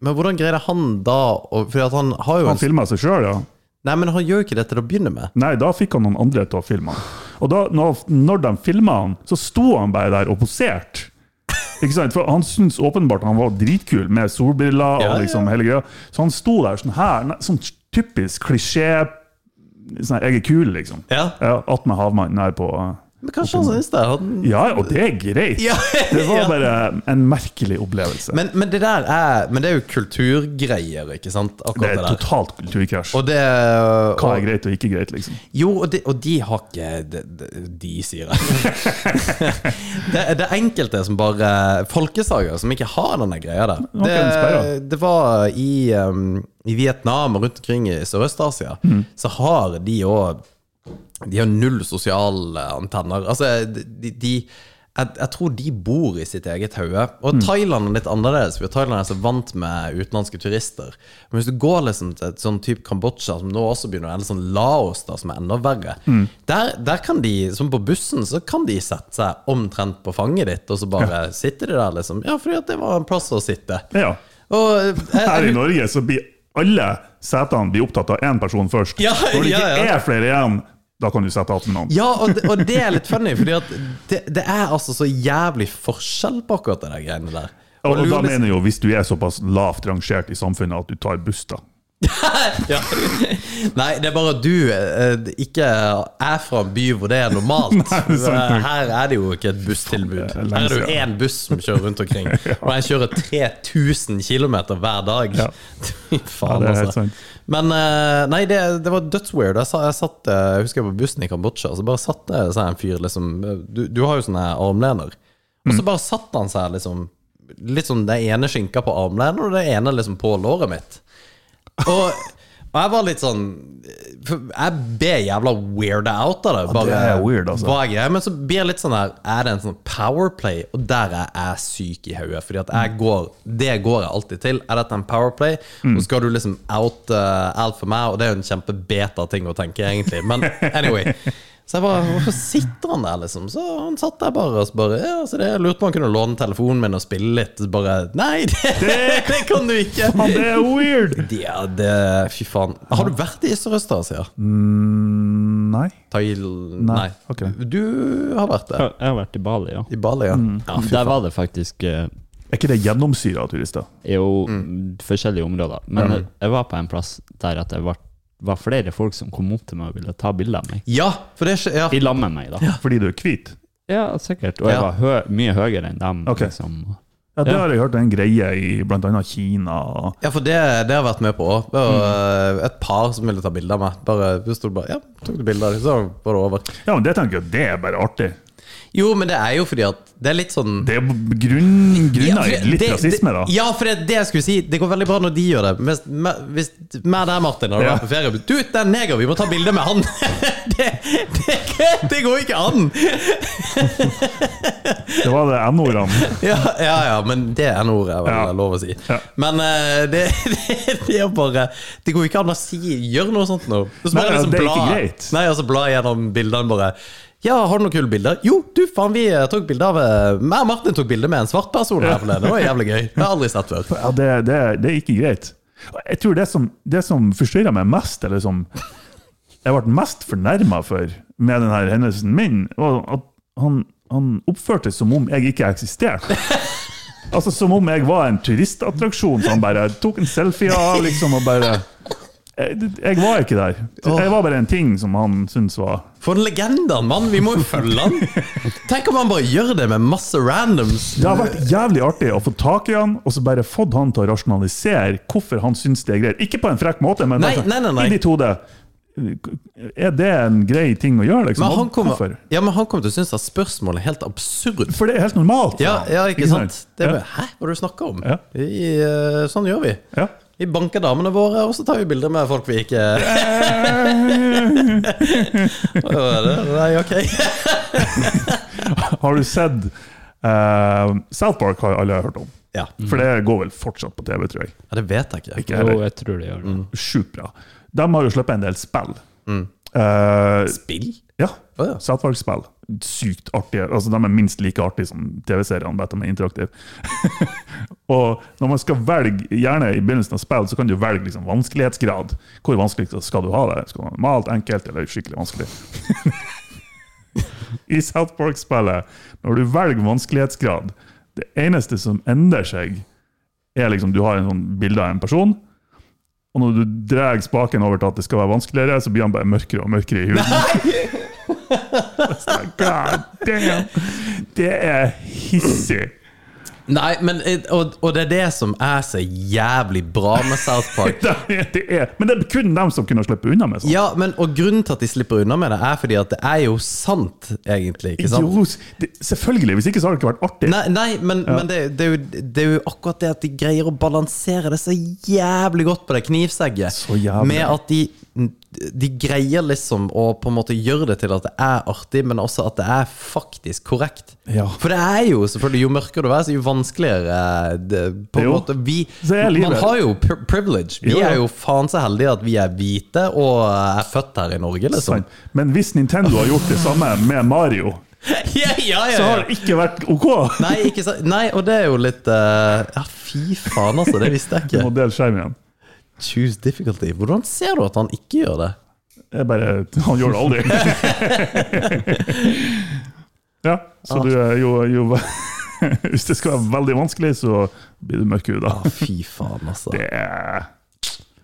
F: Men hvordan greide han da å Fordi at han har jo
G: Han filma seg sjøl, ja.
F: Nei, men han gjør jo ikke det til å begynne med.
G: Nei, da fikk han noen andre til å filme han. Og da, når, når de filma han, så sto han bare der og poserte. Ikke sant? For Han syntes åpenbart han var dritkul med solbriller og liksom hele greia. Så han sto der sånn her, sånn typisk klisjé sånn Jeg er kul, liksom.
F: Ja.
G: Ja, Attmed havmannen her på
F: Men kanskje han syns det? Han...
G: Ja, og det er greit.
F: Ja, *laughs*
G: Det var
F: ja.
G: bare en merkelig opplevelse.
F: Men, men det der er Men det er jo kulturgreier, ikke sant?
G: det er
F: det
G: totalt kulturkrasj.
F: Og det
G: Hva er greit og ikke greit, liksom.
F: Jo, og de, og de har ikke De, de, sier det, er- *laughs* det er enkelte som bare Folkesager som ikke har denne greia der. Det, det var i, um, i Vietnam og rundt omkring i Sørøst-Asia,
G: Mm.
F: så har de òg De har null sosiale antenner. Altså, de, de jeg, jeg tror de bor i sitt eget hode. Og
G: Mm.
F: Thailand er litt annerledes, for Thailand er så vant med utenlandske turister. Men hvis du går liksom til et sånn type Kambodsja, som nå også begynner, eller sånn Laos, da, som er enda verre,
G: Mm.
F: der, der kan de, som på bussen, så kan de sette seg omtrent på fanget ditt, og så bare sitter de der, liksom. Ja, fordi det var en plass å sitte.
G: Ja.
F: Og jeg, *laughs*
G: Her i Norge så blir alle setene blir opptatt av én person først.
F: Ja,
G: Når det ikke
F: ja, ja.
G: er flere igjen, da kan du sette attmed noen.
F: Ja, og det, og det er litt funny, for det, det er altså så jævlig forskjell på akkurat det greiene der.
G: Og, og
F: og
G: da mener jeg jo hvis du er såpass lavt rangert i samfunnet at du tar buss, da. *laughs*
F: ja. Nei, det er bare at du eh, ikke er fra en by hvor det er normalt. *laughs*
G: Nei, det sant.
F: Her er det jo ikke et busstilbud.
G: Er
F: Her er det jo én buss som kjører rundt omkring. *laughs* Og jeg kjører 3000 km hver dag.
G: Ja.
F: Faen, altså. Men eh, nei, det, det var dødsweird. Jeg, jeg satt eh, Jeg husker jeg var på bussen i Kambodsja, så bare satt det seg en fyr liksom Du, du har jo sånne armlener. Og
G: Mm.
F: så bare satt han seg liksom Litt sånn det ene skinka på armlenet, og det ene liksom på låret mitt. Og, og jeg var litt sånn Jeg blir jævla weirda out av det. Bare,
G: det er weird, altså.
F: er? Men så blir jeg litt sånn der Er det en sånn powerplay? Og der er jeg syk i hodet. Fordi at jeg går Det går jeg alltid til. Er dette en powerplay?
G: Mm.
F: Og skal du liksom out uh, alt for meg, og det er jo en kjempebeta ting å tenke, egentlig. Men *laughs* anyway. Så jeg bare Hvorfor sitter han der, liksom? Så han satt der bare og så bare Ja, så det, jeg lurte på om han kunne låne telefonen min og spille litt. Så bare Nei, *laughs* det, det kan du ikke!
G: Faen, det er weird!
F: Ja, det Fy faen. Har du vært i Sørøst-Asia?
G: Mm, nei.
F: Thail...
G: Nei,
F: Nei.
G: Okay.
F: Du har vært der?
H: Jeg jeg har vært i Bali, ja.
F: I Bali, ja.
G: Mm.
F: ja fy
H: Der
F: faen.
H: var det faktisk uh...
G: Er ikke det gjennomsyra turister?
H: jo
F: Mm.
H: forskjellige områder. Men jeg, jeg var på en plass der at jeg var, var flere folk som kom opp til meg og ville ta bilder av meg.
F: Ja, for det skje- ja.
H: I lag med meg, da.
G: Fordi du er hvit?
H: Ja, sikkert. Og jeg var hø mye høyere enn dem.
G: Okay.
H: Liksom.
G: Ja, det
H: Ja.
G: har jeg hørt er en greie i bl.a. Kina.
F: ja, for det, det har jeg vært med på òg. Mm. eh, et par som ville ta bilde av meg. Bare, bare, ja, tok du bilde av dem, så var det over.
G: Ja, men det tenker jeg det er bare artig.
F: Jo, men det er jo fordi at det er litt sånn
G: Det er grunn, grunner
F: ja,
G: litt
F: det-
G: rasisme, da.
F: Ja, for det er det jeg skulle si. Det går veldig bra når de gjør det. Hvis hvis meg der, Martin, hadde
G: Ja.
F: vært på ferie Du, det er neger, vi må ta bilde med han! *laughs* det, det, går ikke an!
G: Det var det N-ordene.
F: Ja, ja, ja, men det N-ordet jeg vel
G: Ja.
F: er lov å si. Men eh, *laughs* det, er bare Det går ikke an å si Gjør noe sånt nå.
G: Nei, ja,
F: liksom
G: det er ikke greit.
F: Nei, altså bla gjennom bildene bare Ja, har du noen kule bilder? Jo, du faen, vi eh, tok bilde av eh, meg og Martin tok bilde med en svart person her forleden. Det var jævlig gøy. Det har jeg aldri sett før.
G: Ja, det, det, det er ikke greit. Jeg tror det som, det som forstyrra meg mest, eller som jeg ble mest fornærma for med denne hendelsen min, var at han, han oppførte som om jeg ikke eksisterte. Altså Som om jeg var en turistattraksjon som han bare tok en selfie av, liksom, og bare jeg, jeg var ikke der. Jeg var bare en ting som han syntes var
F: For en legende, mann! Vi må jo følge han! Tenk om han bare gjør det med masse randoms.
G: Det har vært jævlig artig å få tak i han, og så bare fått han til å rasjonalisere hvorfor han syns det er greit. Ikke på en frekk måte, men
F: Nei,
G: altså,
F: nei, nei,
G: i ditt hode. Er det en grei ting å gjøre? Liksom?
F: Men han kommer, ja, men han kommer til å synes at spørsmålet er helt absurd.
G: For det er helt normalt.
F: Ja, ja ikke sant? Det er
G: Ja.
F: Hæ, hva er det du snakker om?
G: Ja.
F: Vi, eh, sånn gjør vi.
G: Ja.
F: Vi banker damene våre, og så tar vi bilder med folk vi ikke *laughs* Nei, ok.
G: Har du sett uh, South Park har alle hørt om.
F: Ja.
G: For det går vel fortsatt på TV, tror jeg.
F: ja, det vet jeg ikke.
G: Ikke
H: Jo, jeg tror det gjør det.
G: Sjukt bra. De har jo sluppet en del spill.
F: Mm.
G: Uh,
F: Spill?
G: ja.
F: Oh, ja.
G: South Park-spill. Sykt artige. Altså, de er minst like artige som TV-seriene, bare at de er interaktive. *laughs* og når man skal velge, gjerne i begynnelsen av spill, så kan du velge liksom, vanskelighetsgrad. Hvor vanskelig skal du ha det? Skal du ha normalt, enkelt eller skikkelig vanskelig? *laughs* I South Park-spillet, når du velger vanskelighetsgrad, det eneste som endrer seg, er liksom du har en sånn bilde av en person, og når du drar spaken over til at det skal være vanskeligere, så blir han bare mørkere og mørkere i huden. *laughs* God damn! Det er hissig.
F: Nei, men eh, og, og det er det som er så jævlig bra med South Park. *laughs*
G: Det er, det er, men det er kun dem som kunne slippe unna med sånt.
F: Ja, men Og grunnen til at de slipper unna med det, er fordi at det er jo sant, egentlig. ikke sant?
G: Jo, det, selvfølgelig. Hvis ikke så hadde det ikke vært artig.
F: Nei, nei men, men det, det, er jo, det er jo akkurat det at de greier å balansere det så jævlig godt på det knivsegget.
G: Så jævlig.
F: Med at de, de greier liksom å på en måte gjøre det til at det er artig, men også at det er faktisk korrekt.
G: Ja.
F: For det er jo selvfølgelig Jo mørkere du er, så jo vanskeligere det, På en måte vi. Man har jo privilege. Vi
G: Jo, ja.
F: er jo faen så heldige at vi er hvite og er født her i Norge, liksom.
G: Men hvis Nintendo har gjort det samme med Mario, *laughs*
F: Ja, ja, ja,
G: så har det ikke vært OK.
F: Nei, ikke? Nei, og det er jo litt uh... Ja, fy faen, altså. Det visste jeg ikke.
G: Du må dele skjerm igjen.
F: Choose difficulty. Hvordan ser du at han ikke gjør det?
G: Er bare Han gjør det aldri. *laughs* ja, så du er jo, jo *laughs* Hvis det skal være veldig vanskelig, så blir du mørkhuda.
F: Å, fy faen, altså.
G: Det er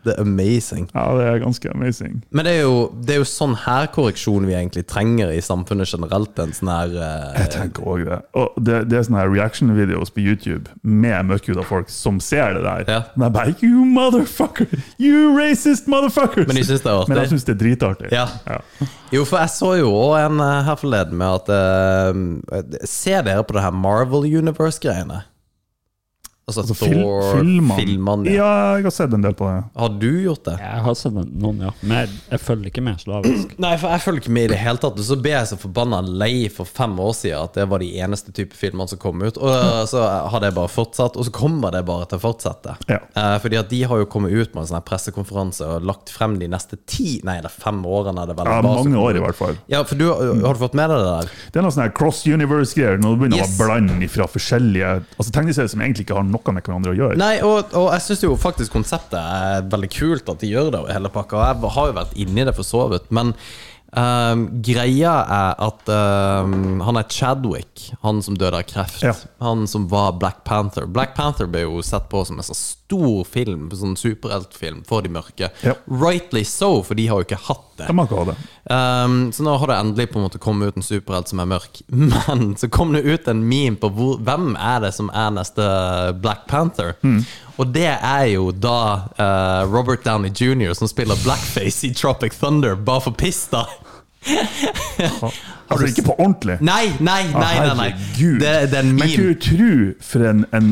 F: Det er amazing.
G: Ja, det er ganske amazing.
F: Men det er, jo, det er jo sånn her korreksjon vi egentlig trenger i samfunnet generelt. En sånn her eh,
G: Jeg tenker også det. Og det, det er sånne her reaction videos på YouTube med mørkhuda folk som ser det der.
F: Ja.
G: Men er bare You motherfucker! You racist motherfuckers!
F: Men de synes det er artig.
G: Men jeg syns det er dritartig.
F: Ja. Jo, for jeg så jo også en eh, her forleden med at eh, Ser dere på det her Marvel Universe-greiene? Altså,
G: Altså, fil filmene.
F: filmene.
G: Ja, jeg har sett en del på det.
F: Har du gjort det?
H: Jeg har sett noen, ja. Men jeg, jeg følger ikke med slavisk. *clears throat*
F: Nei, for jeg følger ikke med i det hele tatt. Og så ble jeg så forbanna lei for fem år siden at det var de eneste type filmene som kom ut. Og *clears throat* så har det bare fortsatt, og så kommer det bare til å fortsette.
G: Ja.
F: Eh, fordi at de har jo kommet ut med en sånn pressekonferanse og lagt frem de neste ti, nei, det er fem årene. Er det vel
G: Ja, mange år i hvert fall.
F: Ja, for du, har du fått med deg det der?
G: Det er noe sånn cross universe-greier, når du begynner
F: Yes.
G: å blande fra forskjellige Altså tegneserier som egentlig ikke har noe med hverandre å gjøre.
F: Nei, og, og jeg syns jo faktisk konseptet er veldig kult at de gjør det, hele pakka. Jeg har jo vært inni det for så vidt, men um, greia er at um, han er Chadwick, han som døde av kreft.
G: Ja.
F: Han som var Black Panther. Black Panther ble jo sett på som en så stor film, sånn superheltfilm for de mørke.
G: Ja.
F: Rightly so, for de har jo ikke hatt det.
G: De ikke det.
F: Um, så nå har det endelig på en måte kommet ut en superhelt som er mørk. *laughs* Men så kom det ut en meme på hvor, hvem er det som er neste Black Panther. Og det er jo da uh, Robert Downey jr. som spiller blackface i Tropic Thunder, bare for piss, da. *laughs*
G: Altså ikke på ordentlig.
F: Nei, nei, nei! nei, nei. Det, det en
G: Men kunne du tro for en, en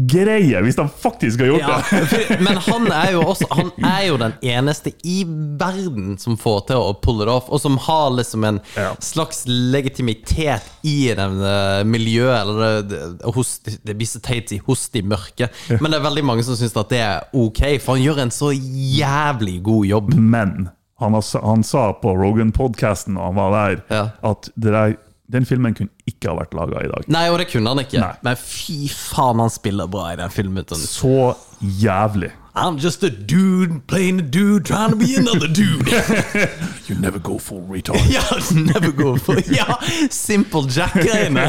G: alfa-greie, hvis de faktisk har gjort
F: Ja,
G: det?
F: for- *laughs* men han er jo også Han er jo den eneste i verden som får til å pulle det off, og som har liksom en
G: Ja.
F: slags legitimitet i det eh, miljøet, eller det, det, hos, det blir så teit å si hos de mørke, men det er veldig mange som syns at det er ok, for han gjør en så jævlig god jobb.
G: Men Han, har, han sa på Rogan-podkasten og han var der, at det der, den filmen kunne ikke ha vært laga i dag.
F: Nei, og det kunne han ikke.
G: Nei.
F: Men fy faen, han spiller bra i den filmen.
G: Så jævlig.
F: I'm just a dude playing a dude trying to be another dude. *laughs*
G: You never go full retard. *laughs*
F: ja, never go for Ja, Simple Jack-greiene.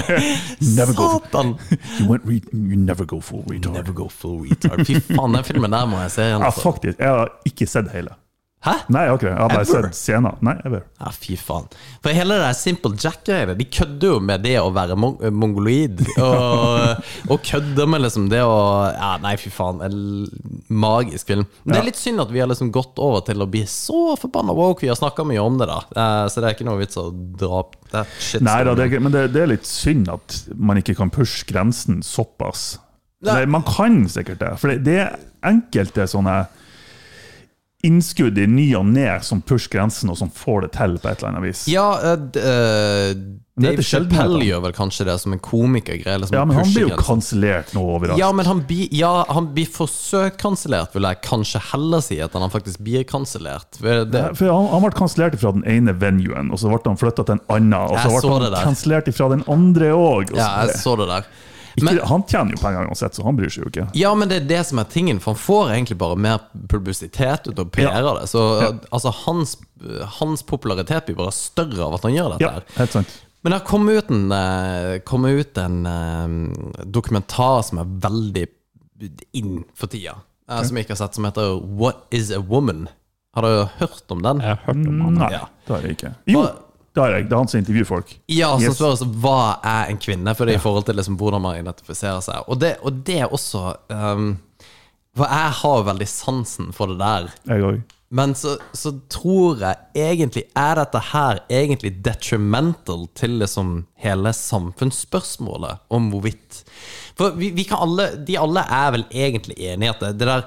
G: Never go for-
F: Satan.
G: You, went re you never go full retard.
F: Never go full retard. Fy faen, den filmen der må jeg se igjen.
G: Ja,
F: altså.
G: faktisk. Jeg har ikke sett hele.
F: Hæ?
G: Nei, jeg har ikke det. Jeg har bare
F: Ever?
G: sett scener. Nei, ever.
F: Ja, fy faen. For hele det Simple Jack-greiene, de kødder jo med det å være mong mongoloid. *laughs* Og, og kødder med liksom det å Ja, nei, fy faen. En magisk film. Men Det er litt synd at vi har liksom gått over til å bli så forbanna woke. Vi har snakka mye om det, da. Eh, Så det er ikke noe vits å dra opp det shit.
G: Nei da, det er, men det, det er litt synd at man ikke kan pushe grensen såpass.
F: Nei.
G: Eller, man kan sikkert det, for det, det er enkelte sånne innskudd i ny og ne som pusher grensen, og som får det til på et eller annet vis.
F: Ja,
G: er
F: Dave. Chappelle gjør vel kanskje det som en komikergreie. Liksom
G: Ja, men han blir jo kansellert nå overalt.
F: Ja, men han blir, ja, han blir forsøkkansellert, vil jeg kanskje heller si, at han faktisk blir kansellert.
G: Ja, han, han ble kansellert fra den ene venuen, og så ble han flytta til en annen. Og så ble han kansellert fra den andre òg.
F: Ja, jeg så det der.
G: Ikke,
F: Men,
G: han tjener jo penger uansett, så han bryr seg jo ikke.
F: ja, men det er det som er tingen, for han får egentlig bare mer publisitet ut av PR av det. Så
G: Ja.
F: altså, hans, hans popularitet blir bare større av at han gjør dette
G: Ja,
F: her.
G: helt sant.
F: Men det har kommet ut en, kom ut en eh, dokumentar som er veldig inn for tida, okay. som jeg ikke har sett, som heter What is a woman? Har du hørt om den?
H: Jeg har hørt om den.
G: Nei,
F: Ja.
G: det har jeg ikke. Jo, Det har jeg. Det er han som intervjuer folk.
F: Ja, som
G: Yes.
F: spør oss hva er en kvinne, for det er i forhold til liksom hvordan man identifiserer seg. Og det, og det er også um, For jeg har veldig sansen for det der.
G: Jeg også.
F: Men så, så tror jeg egentlig Er dette her egentlig detrimental til liksom hele samfunnsspørsmålet om hvorvidt For vi, vi kan alle De alle er vel egentlig enige i at det, det der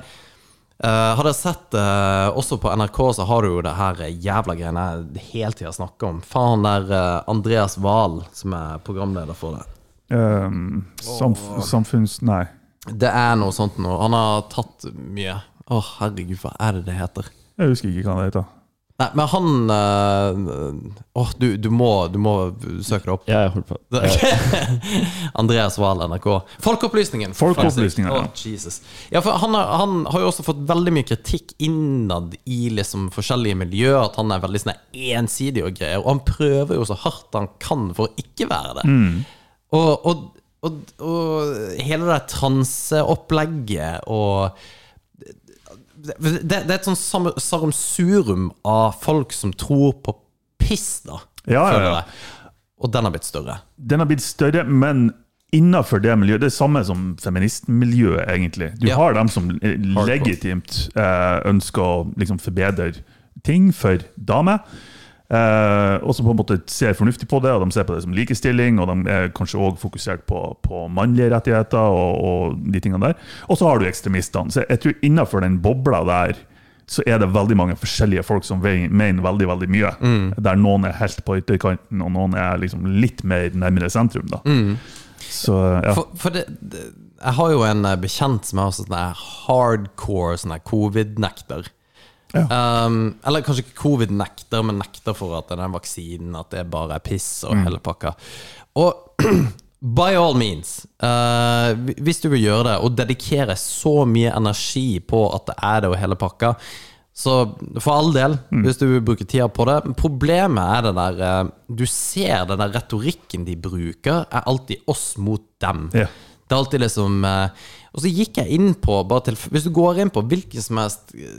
F: eh, Har dere sett uh, Også på NRK så har du jo det her jævla greiene jeg hele tida snakker om. Faen der uh, Andreas Wahl, som er programleder for det.
G: Um, samf samfunns... Nei.
F: Det er noe sånt noe. Han har tatt mye. Å, herregud, hva er det det heter?
G: Jeg husker ikke hva det heter.
F: Nei, men han Åh, Åh, du, du, må, du må søke det opp.
H: Ja, Jeg holder på. *laughs*
F: Andreas Wahl, NRK. Folkeopplysningen.
G: Folkeopplysningen, ja.
F: Oh, Jesus. Ja, for han har, han har jo også fått veldig mye kritikk innad i liksom forskjellige miljøer. At han er veldig sånn ensidig og greier. Og han prøver jo så hardt han kan for å ikke være det. Og, og, og, og hele det transeopplegget og det, det, er et sånn sarumsurum av folk som tror på piss, da.
G: Ja, ja, ja.
F: Og den har blitt større.
G: Den har blitt større, men innafor det miljøet Det er samme som feministmiljøet, egentlig. Du
F: Ja.
G: har dem som eh, legitimt eh, ønsker å liksom forbedre ting for damer. Eh, og som på en måte ser fornuftig på det, og de ser på det som likestilling. Og de er kanskje òg fokusert på, på mannlige rettigheter og, og de tingene der. Og så har du ekstremistene. Så jeg tror innafor den bobla der så er det veldig mange forskjellige folk som mener veldig veldig mye. Der noen er helt på ytterkanten, og noen er liksom litt mer nærmere sentrum. da. Så ja.
F: For, for det, det Jeg har jo en eh, bekjent som er også sånn hardcore sånn covid-nekter. Um, eller kanskje ikke covid-nekter, men nekter for at den vaksinen At det bare er piss og hele pakka. Og *clears throat* by all means, uh, hvis du vil gjøre det, og dedikere så mye energi på at det er det og hele pakka, så for all del, hvis du vil bruke tida på det. Problemet er det der eh, Du ser den der retorikken de bruker, er alltid oss mot dem.
G: Ja.
F: Det er alltid liksom eh, Og så gikk jeg inn på til, Hvis du går inn på hvilken som helst eh,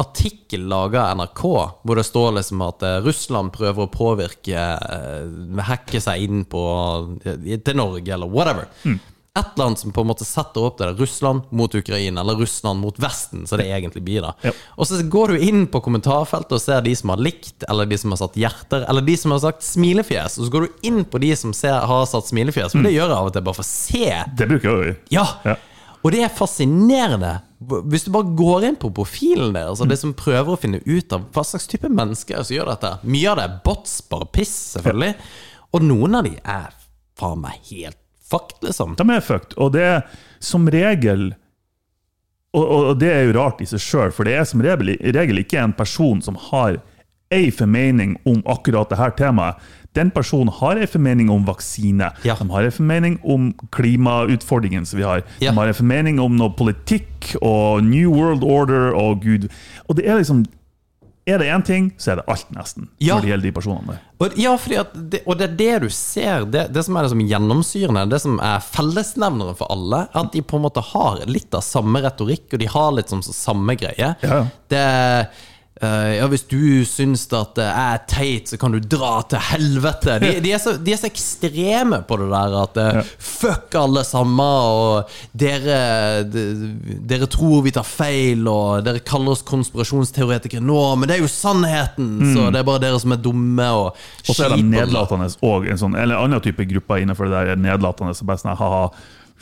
F: artikkel laga av NRK, hvor det står liksom at eh, Russland prøver å påvirke eh, Hacke seg inn på til Norge, eller whatever. Et eller annet som på en måte setter opp det der Russland mot Ukraina, eller Russland mot Vesten, så det egentlig blir da.
G: Ja.
F: Og så går du inn på kommentarfeltet og ser de som har likt, eller de som har satt hjerter, eller de som har sagt smilefjes. Og så går du inn på de som ser, har satt smilefjes, for det gjør jeg av og til bare for å se.
G: Det bruker jeg jo.
F: Ja!
G: Ja.
F: Og det er fascinerende. Hvis du bare går inn på profilen deres, og det som prøver å finne ut av hva slags type mennesker som gjør dette Mye av det er bots, bare piss, selvfølgelig. Og noen av de er faen meg helt fucked, liksom.
G: De er fucked. Og det er som regel og, og og det er jo rart i seg sjøl, for det er som regel, regel ikke en person som har ei formening om akkurat det her temaet. Den personen har en formening om vaksine,
F: Ja.
G: de har en formening om klimautfordringen som vi har,
F: Ja.
G: de har en formening om noe politikk og New World Order og gud. Og det er liksom Er det én ting, så er det alt, nesten,
F: Ja.
G: når det gjelder de personene der.
F: Og, ja, det, og det er det du ser, det, det som er det som gjennomsyrende, det som er fellesnevneren for alle, at de på en måte har litt av samme retorikk, og de har litt sånn samme greie.
G: Ja.
F: Det eh, ja, Hvis du syns at det er teit, så kan du dra til helvete. De, de, er, så, de er så ekstreme på det der at eh, fuck alle sammen, og dere, de, dere tror vi tar feil, og dere kaller oss konspirasjonsteoretikere nå, men det er jo sannheten, så det er bare dere som er dumme og
G: Mm. Og så er de nedlatende òg, en sånn, eller en annen type grupper innenfor det der nedlatende som bare sånn ha-ha,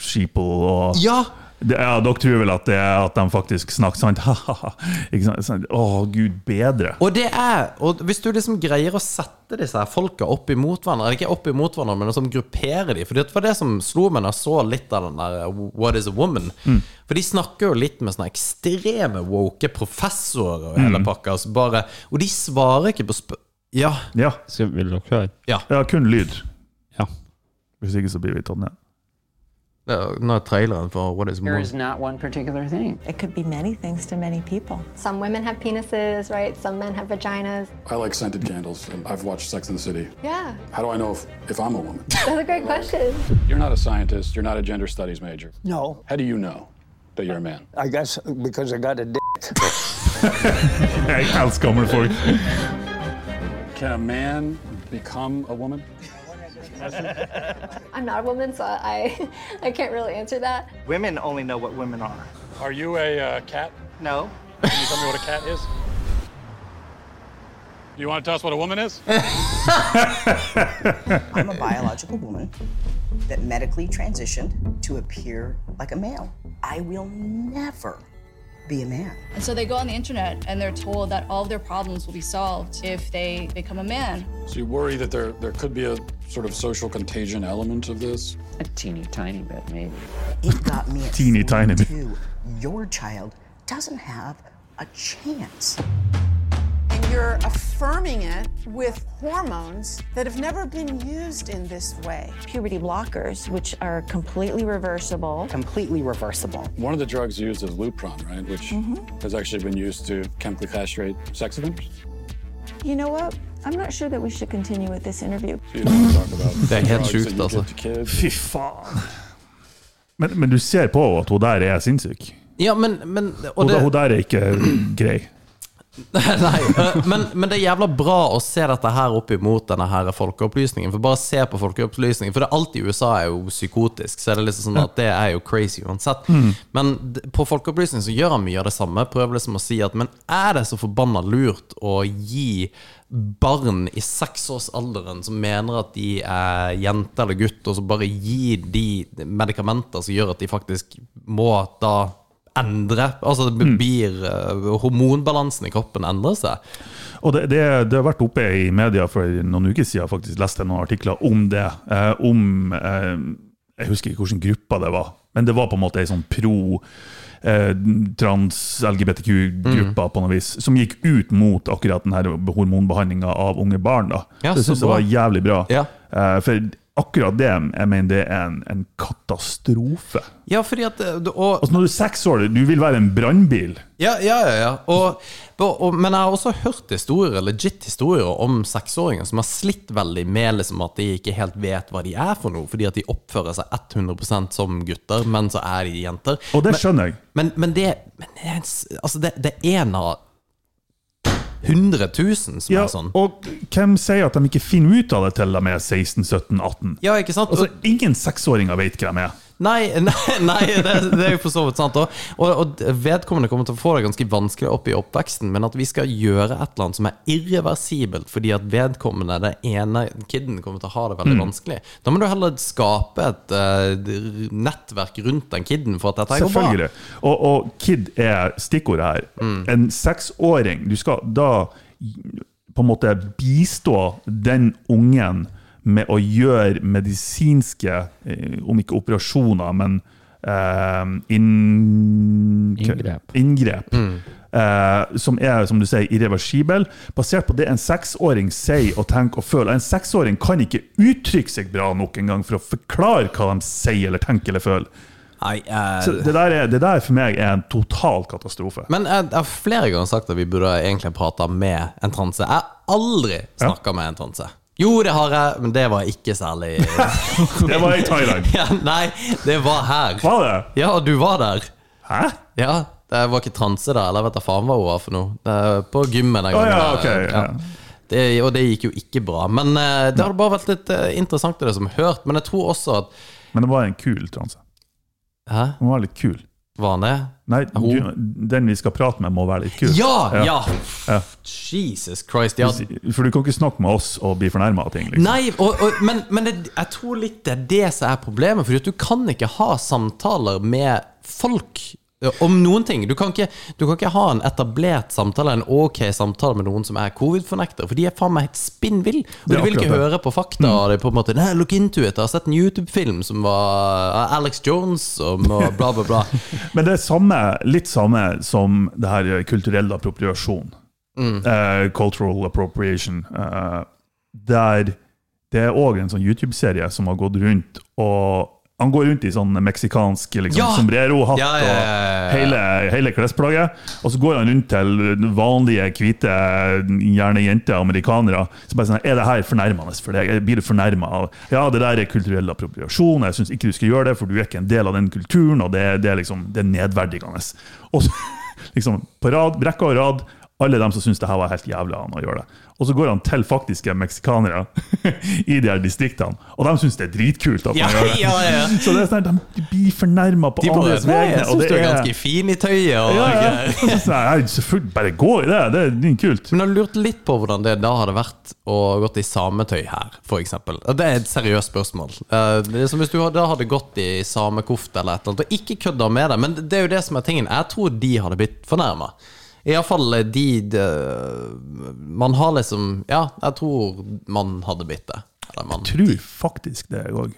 G: sheeple og
F: Ja!
G: Det, ja, dere tror vel at det er at de faktisk snakker sant? *laughs* Ikke sant? Sånn, Å, gud bedre.
F: Og det er Og hvis du liksom greier å sette disse her folka opp imot hverandre Eller ikke opp imot hverandre, men liksom gruppere dem For det var det som slo meg da jeg så litt av den der uh, What is a woman? For de snakker jo litt med sånne ekstreme woke professorer og hele pakka. altså bare, og de svarer ikke på spør... Ja.
G: Ja,
H: Skal, vil dere høre?
F: ja.
G: ja, kun lyd.
H: Ja.
G: Hvis ikke så blir vi tatt ned.
F: Det er- Nå er traileren for What is more.
E: There is not one particular thing.
I: It could be many things to many people.
J: Some women have penises, right? Some men have vaginas.
K: I like scented candles, and I've watched Sex and the City.
J: Yeah,
K: How do I know if, if I'm a woman?
J: that's a great question.
K: You're not a scientist, you're not a gender studies major.
E: No,
K: How do you know that you're a man?
E: I guess because I got a dick. *laughs*
G: Jeg elsker for you.
K: Can a man become a woman? *laughs*
J: I'm not a woman, so I I can't really answer that.
E: Women only know what women are.
K: Are you a uh, cat?
E: No.
K: Can you tell me what a cat is? Do you want to tell us what a woman is? *laughs*
I: I'm a biological woman that medically transitioned to appear like a male. I will never be a man.
L: And so they go on the internet and they're told that all of their problems will be solved if they become a man.
K: So you worry that there, there could be a sort of social contagion element of this?
E: A teeny tiny bit, maybe.
I: It got me at
G: Teeny tiny bit.
I: 42. Your child doesn't have a chance.
M: And you're affirming it with hormones that have never been used in this way.
I: Puberty blockers, which are completely reversible.
E: Completely reversible.
K: One of the drugs used is Lupron, right? Which has actually been used to chemically castrate sex offenders.
I: You know what? I'm not sure that we should continue with this interview.
K: So you don't want to talk about
F: Det er helt
K: drugs
F: sjukt, altså.
K: give to kids.
G: Fy faen. Men, men du ser på at hun der er sinnssyk.
F: Ja, men, men og
G: Hun,
F: det,
G: hun der er ikke grei. *laughs*
F: Nei, men, men det er jævla bra å se dette her opp imot denne her folkeopplysningen. For bare se på folkeopplysningen For det alt i USA er jo psykotisk, så er det liksom sånn at det er jo crazy uansett. Men på folkeopplysning så gjør han mye av det samme. Prøver liksom å si at Men er det så forbanna lurt å gi barn i seksårsalderen som mener at de er jente eller gutt, og så bare gi de medikamenter som gjør at de faktisk må da endre Altså det blir mm. Hormonbalansen i kroppen endrer seg.
G: Og det, det, det har vært oppe i media for noen uker siden, faktisk leste jeg noen artikler om det. Eh, om eh, Jeg husker ikke hvilken gruppe det var, men det var på en måte ei sånn pro eh, trans-LGBTQ-gruppa på noe vis, som gikk ut mot akkurat den her hormonbehandlinga av unge barn. da.
F: Ja,
G: det
F: så
G: syns jeg
F: bra.
G: var jævlig bra.
F: Ja.
G: Eh, for akkurat det jeg mener det er en, en katastrofe.
F: Ja, fordi at eh, og,
G: Altså Når du er seks år, du vil være en brannbil.
F: Ja, ja, ja. ja. Og, og, men jeg har også hørt historier, legit historier om seksåringer som har slitt veldig med liksom at de ikke helt vet hva de er for noe, fordi at de oppfører seg 100% som gutter, men så er de jenter.
G: Og det skjønner jeg.
F: Men, men, det, men det, er en altså det, det er en av 100 000 som
G: Ja,
F: er sånn.
G: og hvem sier at de ikke finner ut av det til de er 16, 17, 18?
F: Ja, ikke sant?
G: Altså, Ingen seksåringer vet hvem de er.
F: Nei, *laughs* nei, nei det, det er jo for så vidt sant. Og, og, vedkommende kommer til å få det ganske vanskelig opp i oppveksten, men at vi skal gjøre et eller annet som er irreversibelt fordi at vedkommende, det ene kiden, kommer til å ha det veldig
G: Mm.
F: vanskelig. Da må du heller skape et uh, nettverk rundt den kiden for at dette går bra.
G: Selvfølgelig. Og, og kid er stikkordet her.
F: Mm.
G: En seksåring Du skal da på en måte bistå den ungen med å gjøre medisinske, eh, om ikke operasjoner, men eh, inn,
H: Inngrep.
G: inngrep.
F: Mm.
G: eh, som er som du sier, irreversibel, basert på det en seksåring sier og tenker og føler. En seksåring kan ikke uttrykke seg bra nok engang for å forklare hva de sier eller tenker eller føler.
F: I, uh,
G: Så det der, er, det der for meg er en total katastrofe.
F: Men jeg, jeg har flere ganger sagt at vi burde egentlig prata med en transe. Jeg har aldri snakka med en transe. Jo, det har jeg, men det var ikke særlig *laughs*
G: Det var i Thailand.
F: ja, Nei, det var her.
G: Var det?
F: Ja, du var der.
G: Hæ?
F: Ja, det var ikke transe da, eller vet da faen hva hun var for noe. Det er på gymmet den
G: Å,
F: Oh,
G: ja,
F: okay,
G: ok, ja.
F: Det, og det gikk jo ikke bra. Men eh, det hadde bare vært litt eh, interessant det som hørt. Men jeg tror også at
G: Men det var en kul transe.
F: Hæ?
G: Den var litt kul.
F: Var han det?
G: Nei, du, den vi skal prate med, må være litt kul.
F: Ja! Ja!
G: Ja.
F: Jesus Christ. Ja.
G: For du kan ikke snakke med oss og bli fornærma av ting. Liksom.
F: Nei, og, og, men, men det, jeg tror litt det er det som er problemet. For du kan ikke ha samtaler med folk om noen ting. Du kan, ikke, du kan ikke ha en etablert samtale, en ok samtale med noen som er covid-fornekter, for de er faen meg helt spinnville. Og de vil ikke
G: det.
F: høre på fakta. Det er på en måte, Nei, look into it. Jeg har sett en YouTube-film som var Alex Jones og bla, bla, bla. *laughs*
G: Men det er samme, litt samme som det her kulturell appropriasjon.
F: Mm.
G: Uh, cultural appropriation. Uh, der det er òg en sånn YouTube-serie som har gått rundt og Han går rundt i sånn meksikansk liksom,
F: Ja!
G: sombrero-hatt
F: Ja, ja,
G: og hele, hele klesplagget. Og så går han rundt til vanlige, hvite, gjerne jenter, amerikanere. Så bare sånn, Er det her fornærmende for deg? Blir du fornærma? Ja, det der er kulturell appropriasjon. Jeg syns ikke du skal gjøre det, for du er ikke en del av den kulturen, og det, det er liksom det er nedverdigende. Og så, *laughs* liksom, på rad, rekke og rad, alle dem som syns det her var helt jævlig av han å gjøre det. Og så går han til faktiske meksikanere *laughs* i de her distriktene, og de syns det er dritkult at
F: Ja,
G: man gjør det. *laughs*
F: ja, ja. *laughs*
G: Så det er sånn, at de blir fornærma på
F: De
G: andres vegne.
F: jeg syns du er ganske fin i tøyet. Og,
G: ja, ja. Og så jeg, selvfølgelig, bare gå i det, det er kult.
F: Men jeg har lurt litt på hvordan det da hadde vært å gått i sametøy her, f.eks. Det er et seriøst spørsmål. Eh, Det er som hvis du da hadde gått i samekofte eller et eller annet, og ikke kødda med det. Men det er jo det som er tingen. Jeg tror de hadde blitt fornærma. Iallfall de, de Man har liksom Ja, jeg tror man hadde blitt det. Eller man,
G: Jeg tror faktisk det, jeg òg.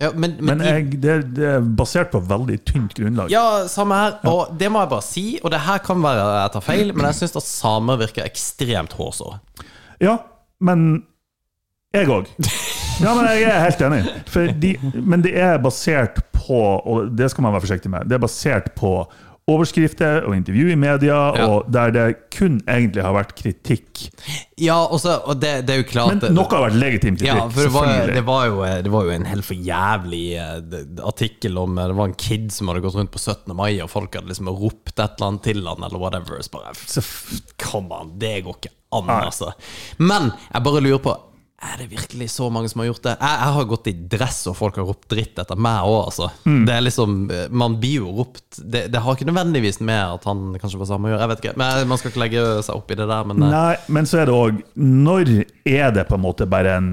F: ja, men, men,
G: Men jeg, det, det er basert på veldig tynt grunnlag.
F: Ja, samme her. Og det må jeg bare si, og det her kan være jeg tar feil, men jeg syns at samer virker ekstremt hårsåre.
G: Ja, men jeg òg. *laughs* Ja, men jeg er helt enig. De, men det er basert på, og det skal man være forsiktig med, det er basert på overskrifter og intervju i media, og der det kun egentlig har vært kritikk.
F: Ja, også, og det, det er jo klart
G: Men noe har vært legitim kritikk,
F: Ja, for det var, det, var jo, det var jo en helt for jævlig eh, artikkel om eh, Det var en kid som hadde gått rundt på 17. mai, og folk hadde liksom ropt et eller annet til han, eller whatever. Så bare Kom an, det går ikke an, altså. Men jeg bare lurer på er det virkelig så mange som har gjort det? Jeg, jeg har gått i dress, og folk har ropt dritt etter meg òg, altså.
G: Mm.
F: Det er liksom Man blir jo ropt det, det har ikke nødvendigvis med at han kanskje var samme å gjøre, jeg vet ikke. Men Man skal ikke legge seg opp i det der, men eh,
G: Nei, men så er det òg Når er det på en måte bare en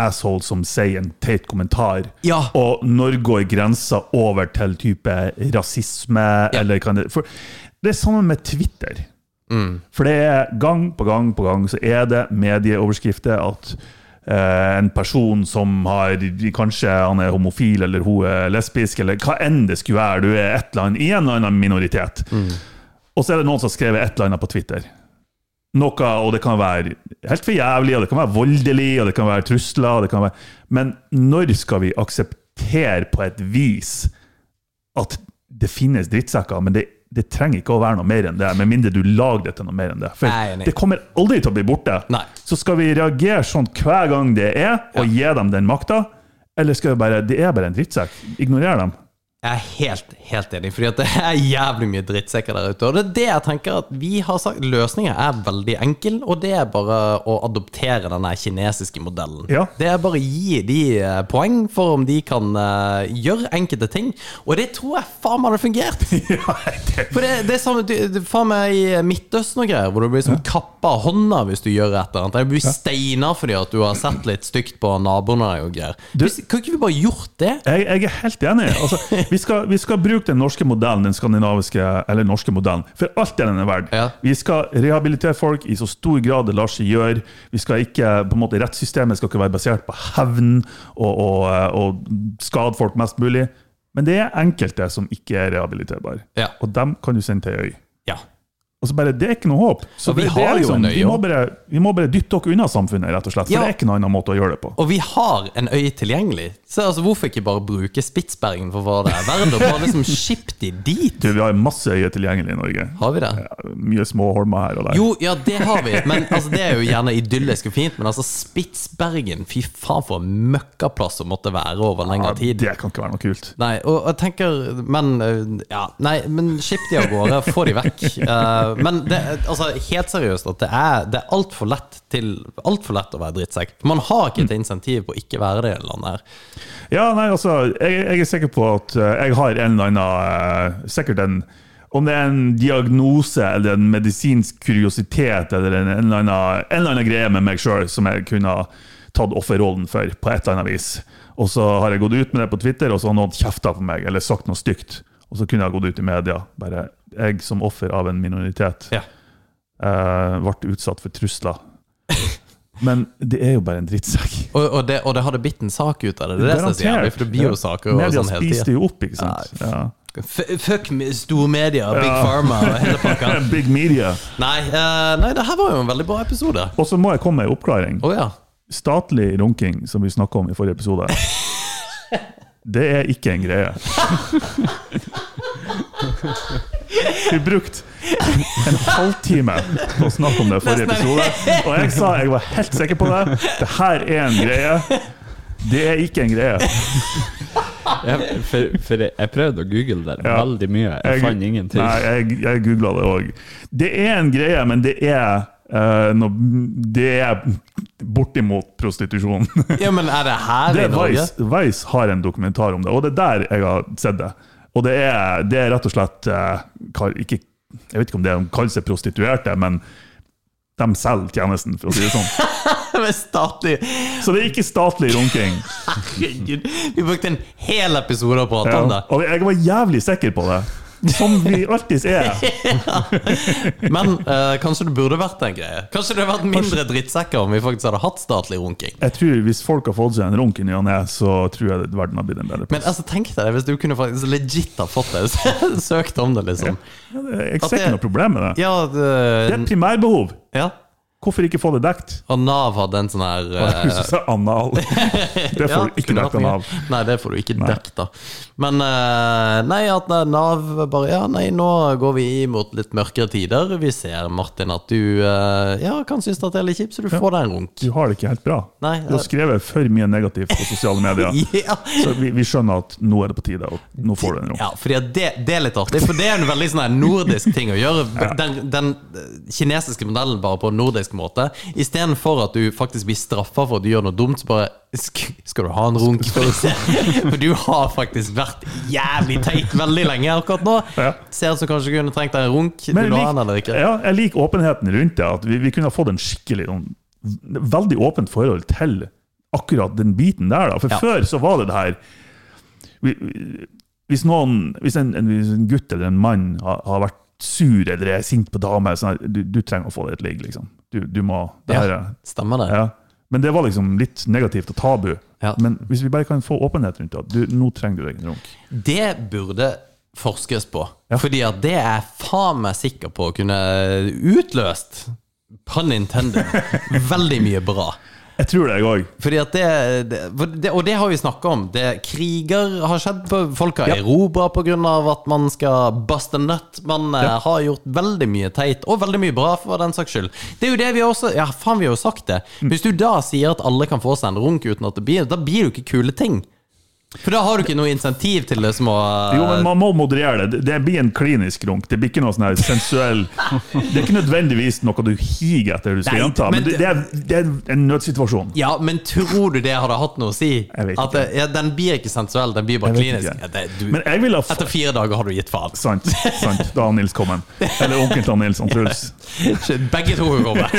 G: asshole som sier en teit kommentar?
F: Ja.
G: Og når går grensa over til type rasisme, eller kan det For det er samme med Twitter.
F: Mm.
G: For det er gang på gang på gang så er det medieoverskrifter at eh, en person som har Kanskje han er homofil, eller hun er lesbisk, eller hva enn det skulle være. Du er et eller annet, i en eller annen minoritet. Og så er det noen som har skrevet et eller annet på Twitter. Noe, og det kan være helt for jævlig, og det kan være voldelig, og det kan være trusler. Kan være, men når skal vi akseptere på et vis at det finnes drittsekker, men det, det trenger ikke å være noe mer enn det, med mindre du lager det til noe mer enn det. For
F: nei, nei.
G: det kommer aldri til å bli borte. Så skal vi reagere sånn hver gang det er, og gi dem den makta, eller skal vi bare Det er bare en drittsekk. Ignorer dem.
F: Jeg er helt, helt enig, fordi det er jævlig mye drittsekker der ute. Og det er det jeg tenker at vi har sagt. Løsningen er veldig enkel, og det er bare å adoptere denne kinesiske modellen.
G: Ja.
F: Det er bare å gi de eh, poeng for om de kan uh, gjøre enkelte ting. Og det tror jeg faen meg hadde fungert. *laughs* For det, det er samme du- det- faen meg i Midtøsten og greier, hvor du blir som kappa av hånda hvis du gjør et eller annet. Du blir steina fordi at du har sett litt stygt på naboene og greier. Hvis- Kan ikke vi bare gjort det?
G: Jeg, jeg er helt enig. Altså, vi, skal, vi skal bruke den norske modellen, den skandinaviske eller norske modellen, for alt det den er verdt. Vi skal rehabilitere folk i så stor grad det lar seg gjøre. Vi skal ikke, på en måte, Rettssystemet skal ikke være basert på hevn og, og, og skade folk mest mulig. Men det er enkelte som ikke er rehabiliterbare. ja. Og dem kan du sende til øy.
F: Ja.
G: Og så bare, Det er ikke noe håp. Så
F: vi
G: det, det liksom, vi, må bare, vi må bare dytte dere unna samfunnet, rett og slett. For
F: Ja.
G: det er ikke noen annen måte å gjøre det på.
F: Og vi har en øy tilgjengelig. Så altså, hvorfor ikke bare bruke Spitsbergen for hva det er verdt, og bare liksom skippe de dit?
G: Du, vi har masse øyer tilgjengelig i Norge.
F: Har vi det?
G: Ja, mye små holmer her og der.
F: Jo, ja, det har vi. Men altså, Det er jo gjerne idyllisk og fint. Men altså, Spitsbergen, fy faen for en møkkaplass å måtte være over lengre tid.
G: Det kan ikke være noe kult.
F: Nei, og jeg tenker Men øh, ja, nei, men skipp de av gårde. Få de vekk. *laughs* Eh, men det, altså, helt seriøst at det er, det er altfor lett alt for lett å være drittsekk. Man har ikke et insentiv på å ikke være det i det landet.
G: Ja, nei, altså, jeg, jeg er sikker på at eh, jeg har en eller annen eh, Sikkert en Om det er en diagnose eller en medisinsk kuriositet eller en, en, eller, annen, en eller annen greie med meg sjøl som jeg kunne tatt offerrollen for på et eller annet vis. Og så har jeg gått ut med det på Twitter, og så har noen kjefta på meg eller sagt noe stygt. Og så kunne jeg gått ut i media. Bare jeg som offer av en minoritet
F: Ja.
G: eh, ble utsatt for trusler. Men det er jo bare en drittsekk.
F: Og, og, det, og det hadde blitt en sak ut av det. Det er det som er jævlig, for det blir jo saker og
G: Media
F: sånn hele
G: spiste jo opp, ikke sant. Ja.
F: F- Fuck me- stormedia, Big
G: Ja.
F: Pharma og hele pakka. *laughs*
G: Big media.
F: Nei, uh, nei, det her var jo en veldig bra episode.
G: Og så må jeg komme med en oppklaring.
F: Oh, ja.
G: Statlig runking, som vi snakka om i forrige episode, *laughs* det er ikke en greie. *laughs* Vi brukte en halvtime på å snakke om det i forrige episode, og jeg sa jeg var helt sikker på det. Det her er en greie. Det er ikke en greie.
H: Jeg, for, for jeg, jeg prøvde å google det
G: Ja.
H: veldig mye. Jeg, fant ingenting.
G: Nei, jeg, jeg googla det òg. Det er en greie, men det er Uh, no, Det er bortimot prostitusjon.
F: Ja, men er det her
G: det
F: i Norge?
G: Vice, Vice har en dokumentar om det, og det er der jeg har sett det. Og det er, det er rett og slett eh, ikke, Jeg vet ikke om det er de kaller seg prostituerte, men de selger tjenesten, for å si det sånn. *laughs*
F: Med statlig
G: Så det er ikke statlig runking.
F: Herregud, vi brukte en hel episode på prate om det.
G: og jeg var jævlig sikker på det. Som vi alltid er. *laughs*
F: Men uh, kanskje det burde vært en greie? Kanskje det hadde vært mindre drittsekker om vi faktisk hadde hatt statlig runking?
G: Jeg tror Hvis folk har fått seg en runk i ny og ne, så tror jeg verden har blitt en bedre
F: Men altså, tenk deg hvis du kunne faktisk legit ha fått det. *laughs* Søkt om det, liksom.
G: Jeg
F: At
G: ser ikke noe problem med det.
F: Ja,
G: Det er
F: det,
G: et primærbehov.
F: ja.
G: Hvorfor ikke få det dekt?
F: Og Nav hadde en sånn her
G: Hvis du sa anal. *laughs* Det får
F: ja,
G: du ikke dekt av. Nav.
F: Nei, det får du ikke dekt, da. Men uh, nei, at eh, Nav bare Ja, nei, nå går vi mot litt mørkere tider. Vi ser, Martin, at du uh, ja, kan synes at det er litt kjipt, så du får deg en runk.
G: Du har det ikke helt bra.
F: Nei,
G: Du har skrevet for mye negativt på sosiale medier. *laughs*
F: Ja.
G: Så vi, vi skjønner at nå er det på tide, og nå får du en runk.
F: Ja, fordi det, det er litt artig, for det er en veldig sånn nordisk ting å gjøre. *laughs* Den, den kinesiske modellen bare på en nordisk måte. Istedenfor at du faktisk blir straffa for at du gjør noe dumt, så bare sk- Skal du ha en runk? *laughs* For, du har faktisk vært jævlig teit veldig lenge akkurat nå.
G: Ja.
F: Ser ut som kanskje kunne trengt deg en runk.
G: Men jeg lik- Ja, jeg liker åpenheten rundt det. At vi, vi kunne ha fått en skikkelig sånn, veldig åpent forhold til akkurat den biten der. Da. For
F: Ja.
G: før så var det det her vi- vi- Hvis noen, hvis en, en, hvis en gutt eller en mann har, har vært sur eller er sint på dame, sånn, du, du trenger å få deg et ligg, liksom. Du, du må det her, ja,
F: Stemmer det?
G: ja. Men det var liksom litt negativt og tabu.
F: Ja.
G: Men hvis vi bare kan få åpenhet rundt det, du, nå trenger du deg en runk.
F: Det burde forskes på.
G: Ja.
F: Fordi at det er jeg faen meg sikker på å kunne utløst, pun intended, *laughs* veldig mye bra.
G: Jeg tror det, jeg òg.
F: Og det har vi snakka om. Det, kriger har skjedd. På, folk har
G: Ja.
F: erobra pga. at man skal buste nøtt. Man eh,
G: Ja.
F: har gjort veldig mye teit, og veldig mye bra, for den saks skyld. Det er jo det vi også Ja, faen, vi har jo sagt det.
G: Mm.
F: Hvis du da sier at alle kan få seg en runk uten at det blir Da blir det jo ikke kule ting. For da har du ikke noe insentiv til det som å
G: Jo, men man må moderere det. Det blir en klinisk runk. Det blir ikke noe sånn her sensuell Det er ikke nødvendigvis noe du higer etter du skal
F: Nei,
G: gjenta, men
F: men
G: det, er, det er en nødsituasjon.
F: Ja, men tror du det hadde hatt noe å si?
G: Jeg vet
F: At det, ja, Den blir ikke sensuell, den blir bare klinisk. Ja, det, du, etter fire dager har du gitt faen.
G: Sant. sant. Da har Nils kommet. Eller onkelen til Nils, han Truls. *laughs*
F: Begge to kommer.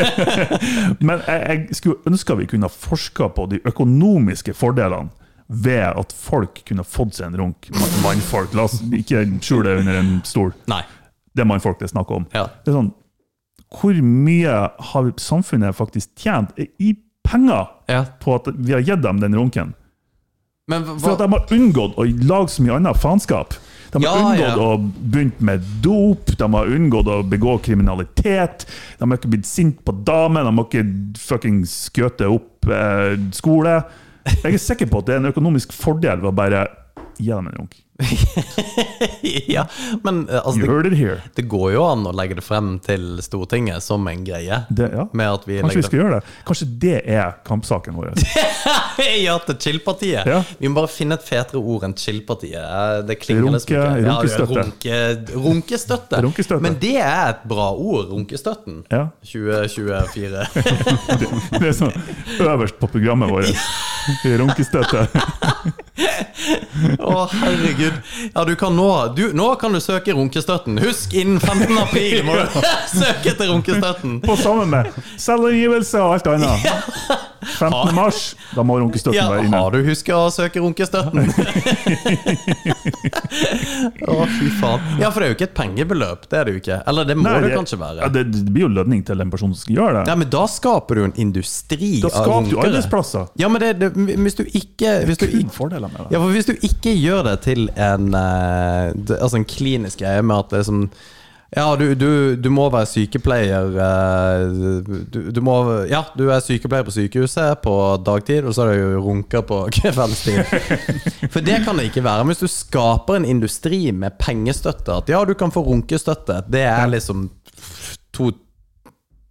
F: *laughs*
G: Men jeg, jeg skulle ønske vi kunne ha forska på de økonomiske fordelene ved at folk kunne fått seg en runk. Man- Mannfolk. La oss ikke skjule det under en stol.
F: Nei.
G: Det er mannfolk det er snakk om.
F: Ja.
G: Det er sånn, hvor mye har samfunnet faktisk tjent i penger
F: Ja.
G: på at vi har gitt dem den runken?
F: Men
G: For at de har unngått å lage så mye annet faenskap. De har
F: Ja,
G: unngått
F: ja.
G: å begynne med dop, de har unngått å begå kriminalitet. De har ikke blitt sint på damer, de har ikke fuckings skutt opp eh, skole. Jeg er sikker på at det er en økonomisk fordel ved å bare gi dem en runk. *laughs*
F: ja, men eh, altså, det, det går jo an å legge det frem til Stortinget som en greie.
G: Det, ja.
F: Vi
G: Kanskje vi skal gjøre det? Kanskje det er kampsaken vår? *laughs*
F: ja, til Chill-partiet.
G: Ja.
F: Vi må bare finne et fetere ord enn Chill-partiet. Eh, Det klinger
G: Runke-
F: liksom. Ja, runke, runkestøtte. *laughs*
G: Runkestøtte.
F: Men det er et bra ord, runkestøtten.
G: Ja.
F: 2024.
G: Det er sånn øverst på programmet vårt. Runkestøtte.
F: Å, herregud. Ja, du kan nå, du, nå kan du søke runkestøtten. Husk, innen 15. april må du *laughs* søke til runkestøtten.
G: På sammen med selvangivelse og alt annet. 15. mars, da må runkestøtten
F: Ja,
G: være inne.
F: har du huska å søke runkestøtten? *laughs* Å, fy faen. Ja, for det er jo ikke et pengebeløp. Det er det jo ikke. Eller det må
G: Nei,
F: det kanskje være.
G: Ja, det, det blir jo lønning til den personen som gjøre det.
F: Ja, men da skaper du en industri
G: Da
F: av
G: skaper du
F: runkere.
G: arbeidsplasser.
F: Ja, men det, det, hvis du ikke hvis du,
G: fordeler med det.
F: ja, for hvis du ikke gjør det til en eh, Altså en klinisk greie med at det er som ja, du, du, du må være sykepleier eh, du, du må Ja, du er sykepleier på sykehuset på dagtid, og så er det jo runker på *laughs* kveldstid. For det kan det ikke være. Men hvis du skaper en industri med pengestøtte, at ja, du kan få runkestøtte, det er liksom to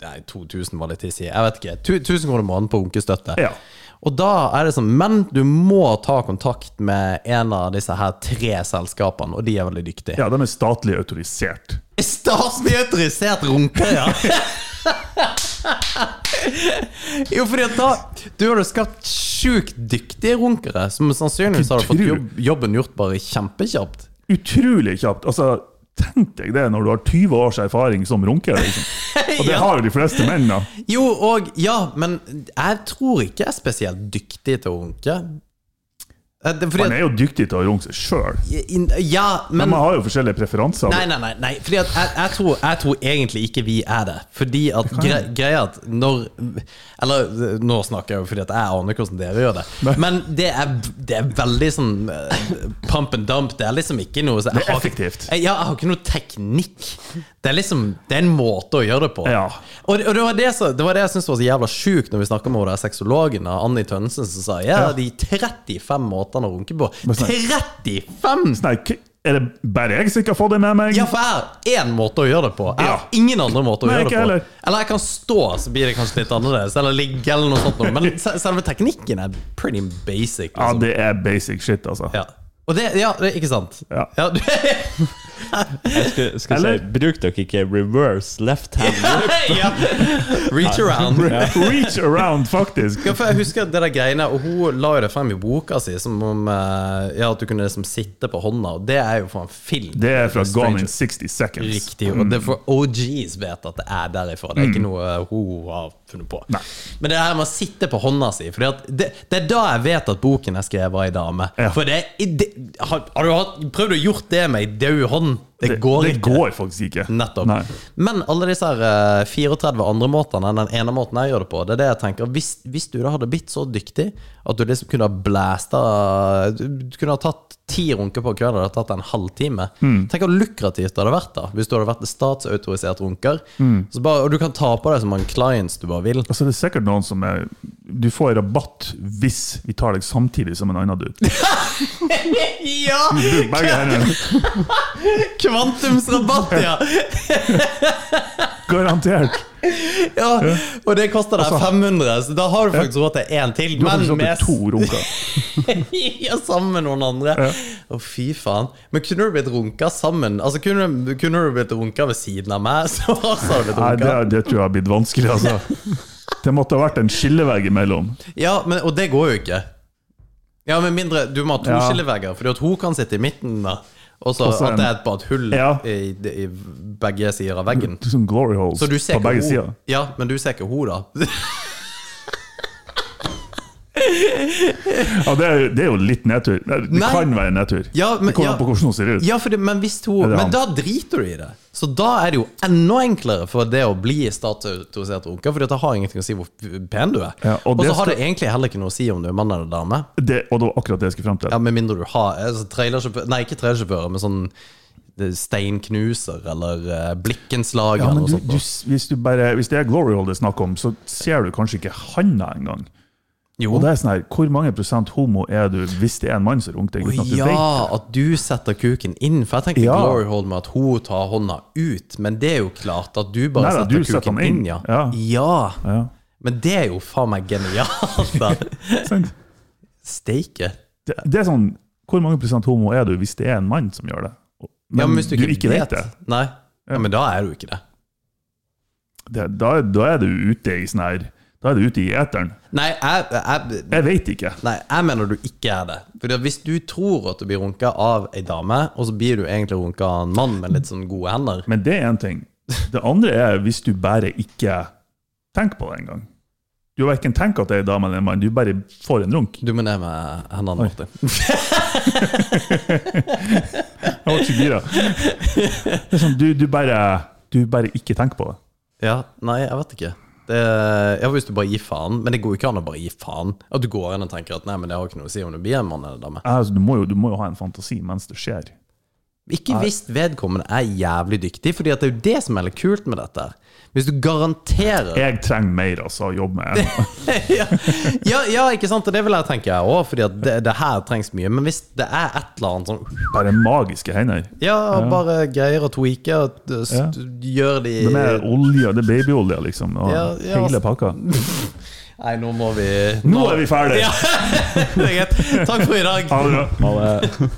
F: Nei, 2000 var litt hissig. Jeg vet ikke. 1000 kroner måneden på runkestøtte.
G: Ja.
F: Og da er det sånn Men du må ta kontakt med en av disse her tre selskapene, og de er veldig dyktige.
G: Ja, de er statlig autorisert.
F: Statlig autorisert runker, ja! *laughs* jo, fordi at da Du har jo skapt sjukt dyktige runkere, som sannsynligvis hadde fått jobb, jobben gjort bare kjempekjapt.
G: Utrolig kjapt. Altså, Tenk deg det når du har 20 års erfaring som runker. Liksom. *laughs* Og det
F: Ja.
G: har jo de fleste menn. da.
F: Jo, og ja, men jeg tror ikke jeg er spesielt dyktig til å runke. Eh, det fordi
G: Man er jo dyktig til å runke seg sjøl.
F: Ja, men
G: Men man har jo forskjellige preferanser.
F: Nei, nei, nei. nei fordi at jeg, jeg, tror, jeg tror egentlig ikke vi er det. Fordi at gre, greia at når Eller nå snakker jeg jo fordi at jeg aner hvordan dere gjør det. Men det er, det er veldig sånn eh, pump and dump. Det er liksom ikke noe så-
G: Det er
F: ikke-
G: effektivt.
F: Jeg, ja, jeg har ikke noe teknikk. Det er liksom Det er en måte å gjøre det på.
G: Ja.
F: Og, og det var det, så, det var det jeg syntes var så jævla sjukt når vi snakka med sexologen Annie Tønnesen, som sa ja,
G: Ja.
F: de 35 måtene å runke på.
G: Men sånn-
F: 35!
G: Snakk. er det bare jeg som ikke har fått det med meg?
F: Ja, for jeg har én måte å gjøre det på. Jeg har
G: Ja.
F: ingen andre måter å
G: Nei,
F: gjøre det på.
G: heller.
F: Eller jeg kan stå, så blir det kanskje litt annerledes. Eller ligge, eller noe sånt. Men selve teknikken er pretty basic.
G: Ja,
F: Liksom.
G: det er basic shit, altså.
F: Ja. Og det, ja, det ikke sant?
G: Ja.
F: du, *laughs*
H: Jeg skulle, skulle
G: Eller-
H: si, bruk dere ikke reverse left hand *laughs* grip? *laughs*
F: ja. Reach around. *laughs*
G: Reach around, faktisk.
F: Ja, for jeg husker det der greiene Og hun la jo det frem i boka si Som om eh, ja, at du kunne liksom sitte på hånda Og det er jo for en film
G: Det er fra Gone in 60 Seconds. Mm.
F: Riktig, og det er for OGs vet at det er derifra Det er ikke noe eh, hun har funnet på
G: Nei.
F: Men det her med å sitte på hånda si Fordi at det, det er da jeg vet at boken jeg skrev, var ei dame
G: Ja.
F: For det, det har, har du hatt, prøvd å gjort det med ei død hånd? Mm. Det, går
G: det
F: ikke
G: går faktisk ikke.
F: Nettopp.
G: Nei.
F: Men alle disse her eh, 34 andre måtene enn den ene måten jeg gjør det på, det er det jeg tenker. Hvis, hvis du da hadde blitt så dyktig at du liksom kunne ha blæsta Du kunne ha tatt ti runker på kvelden, det hadde tatt en halvtime.
G: Mm.
F: Tenk hvor lukrativt det hadde vært da hvis du hadde vært statsautorisert runker.
G: Mm.
F: Så bare, og du kan ta på deg så mange clients du bare vil.
G: Altså Det er sikkert noen som er Du får rabatt hvis vi tar deg samtidig som en annen dude. *laughs*
F: ja!
G: Begge hendene.
F: Kvantumsrabatt, ja! *laughs*
G: Garantert.
F: ja! Og det koster deg
G: Altså,
F: 500, så da har du faktisk råd til én til.
G: Du har faktisk hatt to runker. *laughs*
F: ja, sammen med noen andre. Å,
G: Ja.
F: fy faen. Men kunne du blitt runka sammen? Altså, kunne, kunne du blitt runka ved siden av meg? *laughs* Så hadde du blitt
G: Nei, det, det tror jeg har blitt vanskelig, altså. Det måtte ha vært en skillevegg imellom.
F: Ja, men, og det går jo ikke. Ja, med mindre du må ha to
G: Ja.
F: skillevegger, at hun kan sitte i midten. da Og så at det er bare et hull
G: Ja.
F: i, i begge sider av veggen.
G: Sånn glory holes
F: Så
G: på begge sider.
F: Ja, men du ser ikke hun, da. *laughs*
G: Ja, det, er, det er jo litt nedtur. Det
F: Nei.
G: kan være nedtur.
F: Ja, men-
G: det kommer
F: ja.
G: an på hvordan hun ser ut.
F: Ja, det, men hun Men da driter du i det. Så da er det jo enda enklere for det å bli statsautorisert runker, for det har ingenting å si hvor pen du er.
G: Ja, og
F: og så har
G: skal-
F: det egentlig heller ikke noe å si om du er mann eller dame.
G: Det, og det var akkurat det jeg skulle fram til.
F: Ja, Med mindre du har altså, trailersjåfør Nei, ikke trailersjåfører, men sånn eh, steinknuser eller uh, blikkenslager
G: Ja, men du, du, hvis, du bare, hvis det er glory hole det er snakk om, så ser du kanskje ikke handa engang.
F: Jo.
G: Og det er sånn her, Hvor mange prosent homo er du hvis det er en mann som runker deg? Uten at du
F: ja,
G: vet det?
F: at du setter kuken inn. For jeg tenkte
G: Ja.
F: glory hold med at hun tar hånda ut, men det er jo klart at du bare
G: Nei
F: setter
G: du
F: kuken
G: setter inn.
F: inn, ja.
G: Ja.
F: ja.
G: Ja.
F: Men det er jo faen meg genialt, da. *laughs* Steike.
G: Det, det er sånn, Hvor mange prosent homo er du hvis det er en mann som gjør det? Men,
F: Ja, men hvis du ikke,
G: vet det,
F: Nei. Ja, men da er du ikke det.
G: det da, da er du ute i sånn her Da er du ute i eteren.
F: Nei, jeg, jeg,
G: Jeg vet ikke.
F: nei, jeg mener du ikke er det. Fordi Hvis du tror at du blir runka av ei dame, og så blir du egentlig runka av en mann med litt sånn gode hender
G: Men det er én ting. Det andre er hvis du bare ikke tenker på det engang. Du verken tenker at det er en dame eller en mann, du bare får en runk.
F: Du må ned med hendene, Martin. *laughs*
G: Jeg var ikke gira. Det er sånn, du, du, bare, du bare ikke tenker på det.
F: Ja, nei, jeg vet ikke. Det, ja, Hvis du bare gir faen. Men det går jo ikke an å bare gi faen. At du går inn og tenker at nei, men det har ikke noe å si om du blir en mann eller dame.
G: Altså, du, du må jo ha en fantasi mens det skjer.
F: Ikke hvis vedkommende er jævlig dyktig, Fordi at det er jo det som er litt kult med dette. Hvis du garanterer
G: Jeg trenger mer altså, å jobbe med. *laughs*
F: ja, ja, ja, ikke sant? Og det vil jeg tenke jeg òg, fordi det, det her trengs mye. Men hvis det er et eller annet sånn
G: Bare magiske hender.
F: Ja, bare greier å tweake og
G: Ja.
F: gjøre de
G: Det med olje, det er babyolje, liksom. Og
F: Ja, ja,
G: hele
F: altså.
G: pakka. *laughs*
F: Nei, nå må vi
G: Nå er vi ferdige!
F: Ja, *laughs* det er greit. Takk for i dag.
G: Ha det bra.
H: Ha det.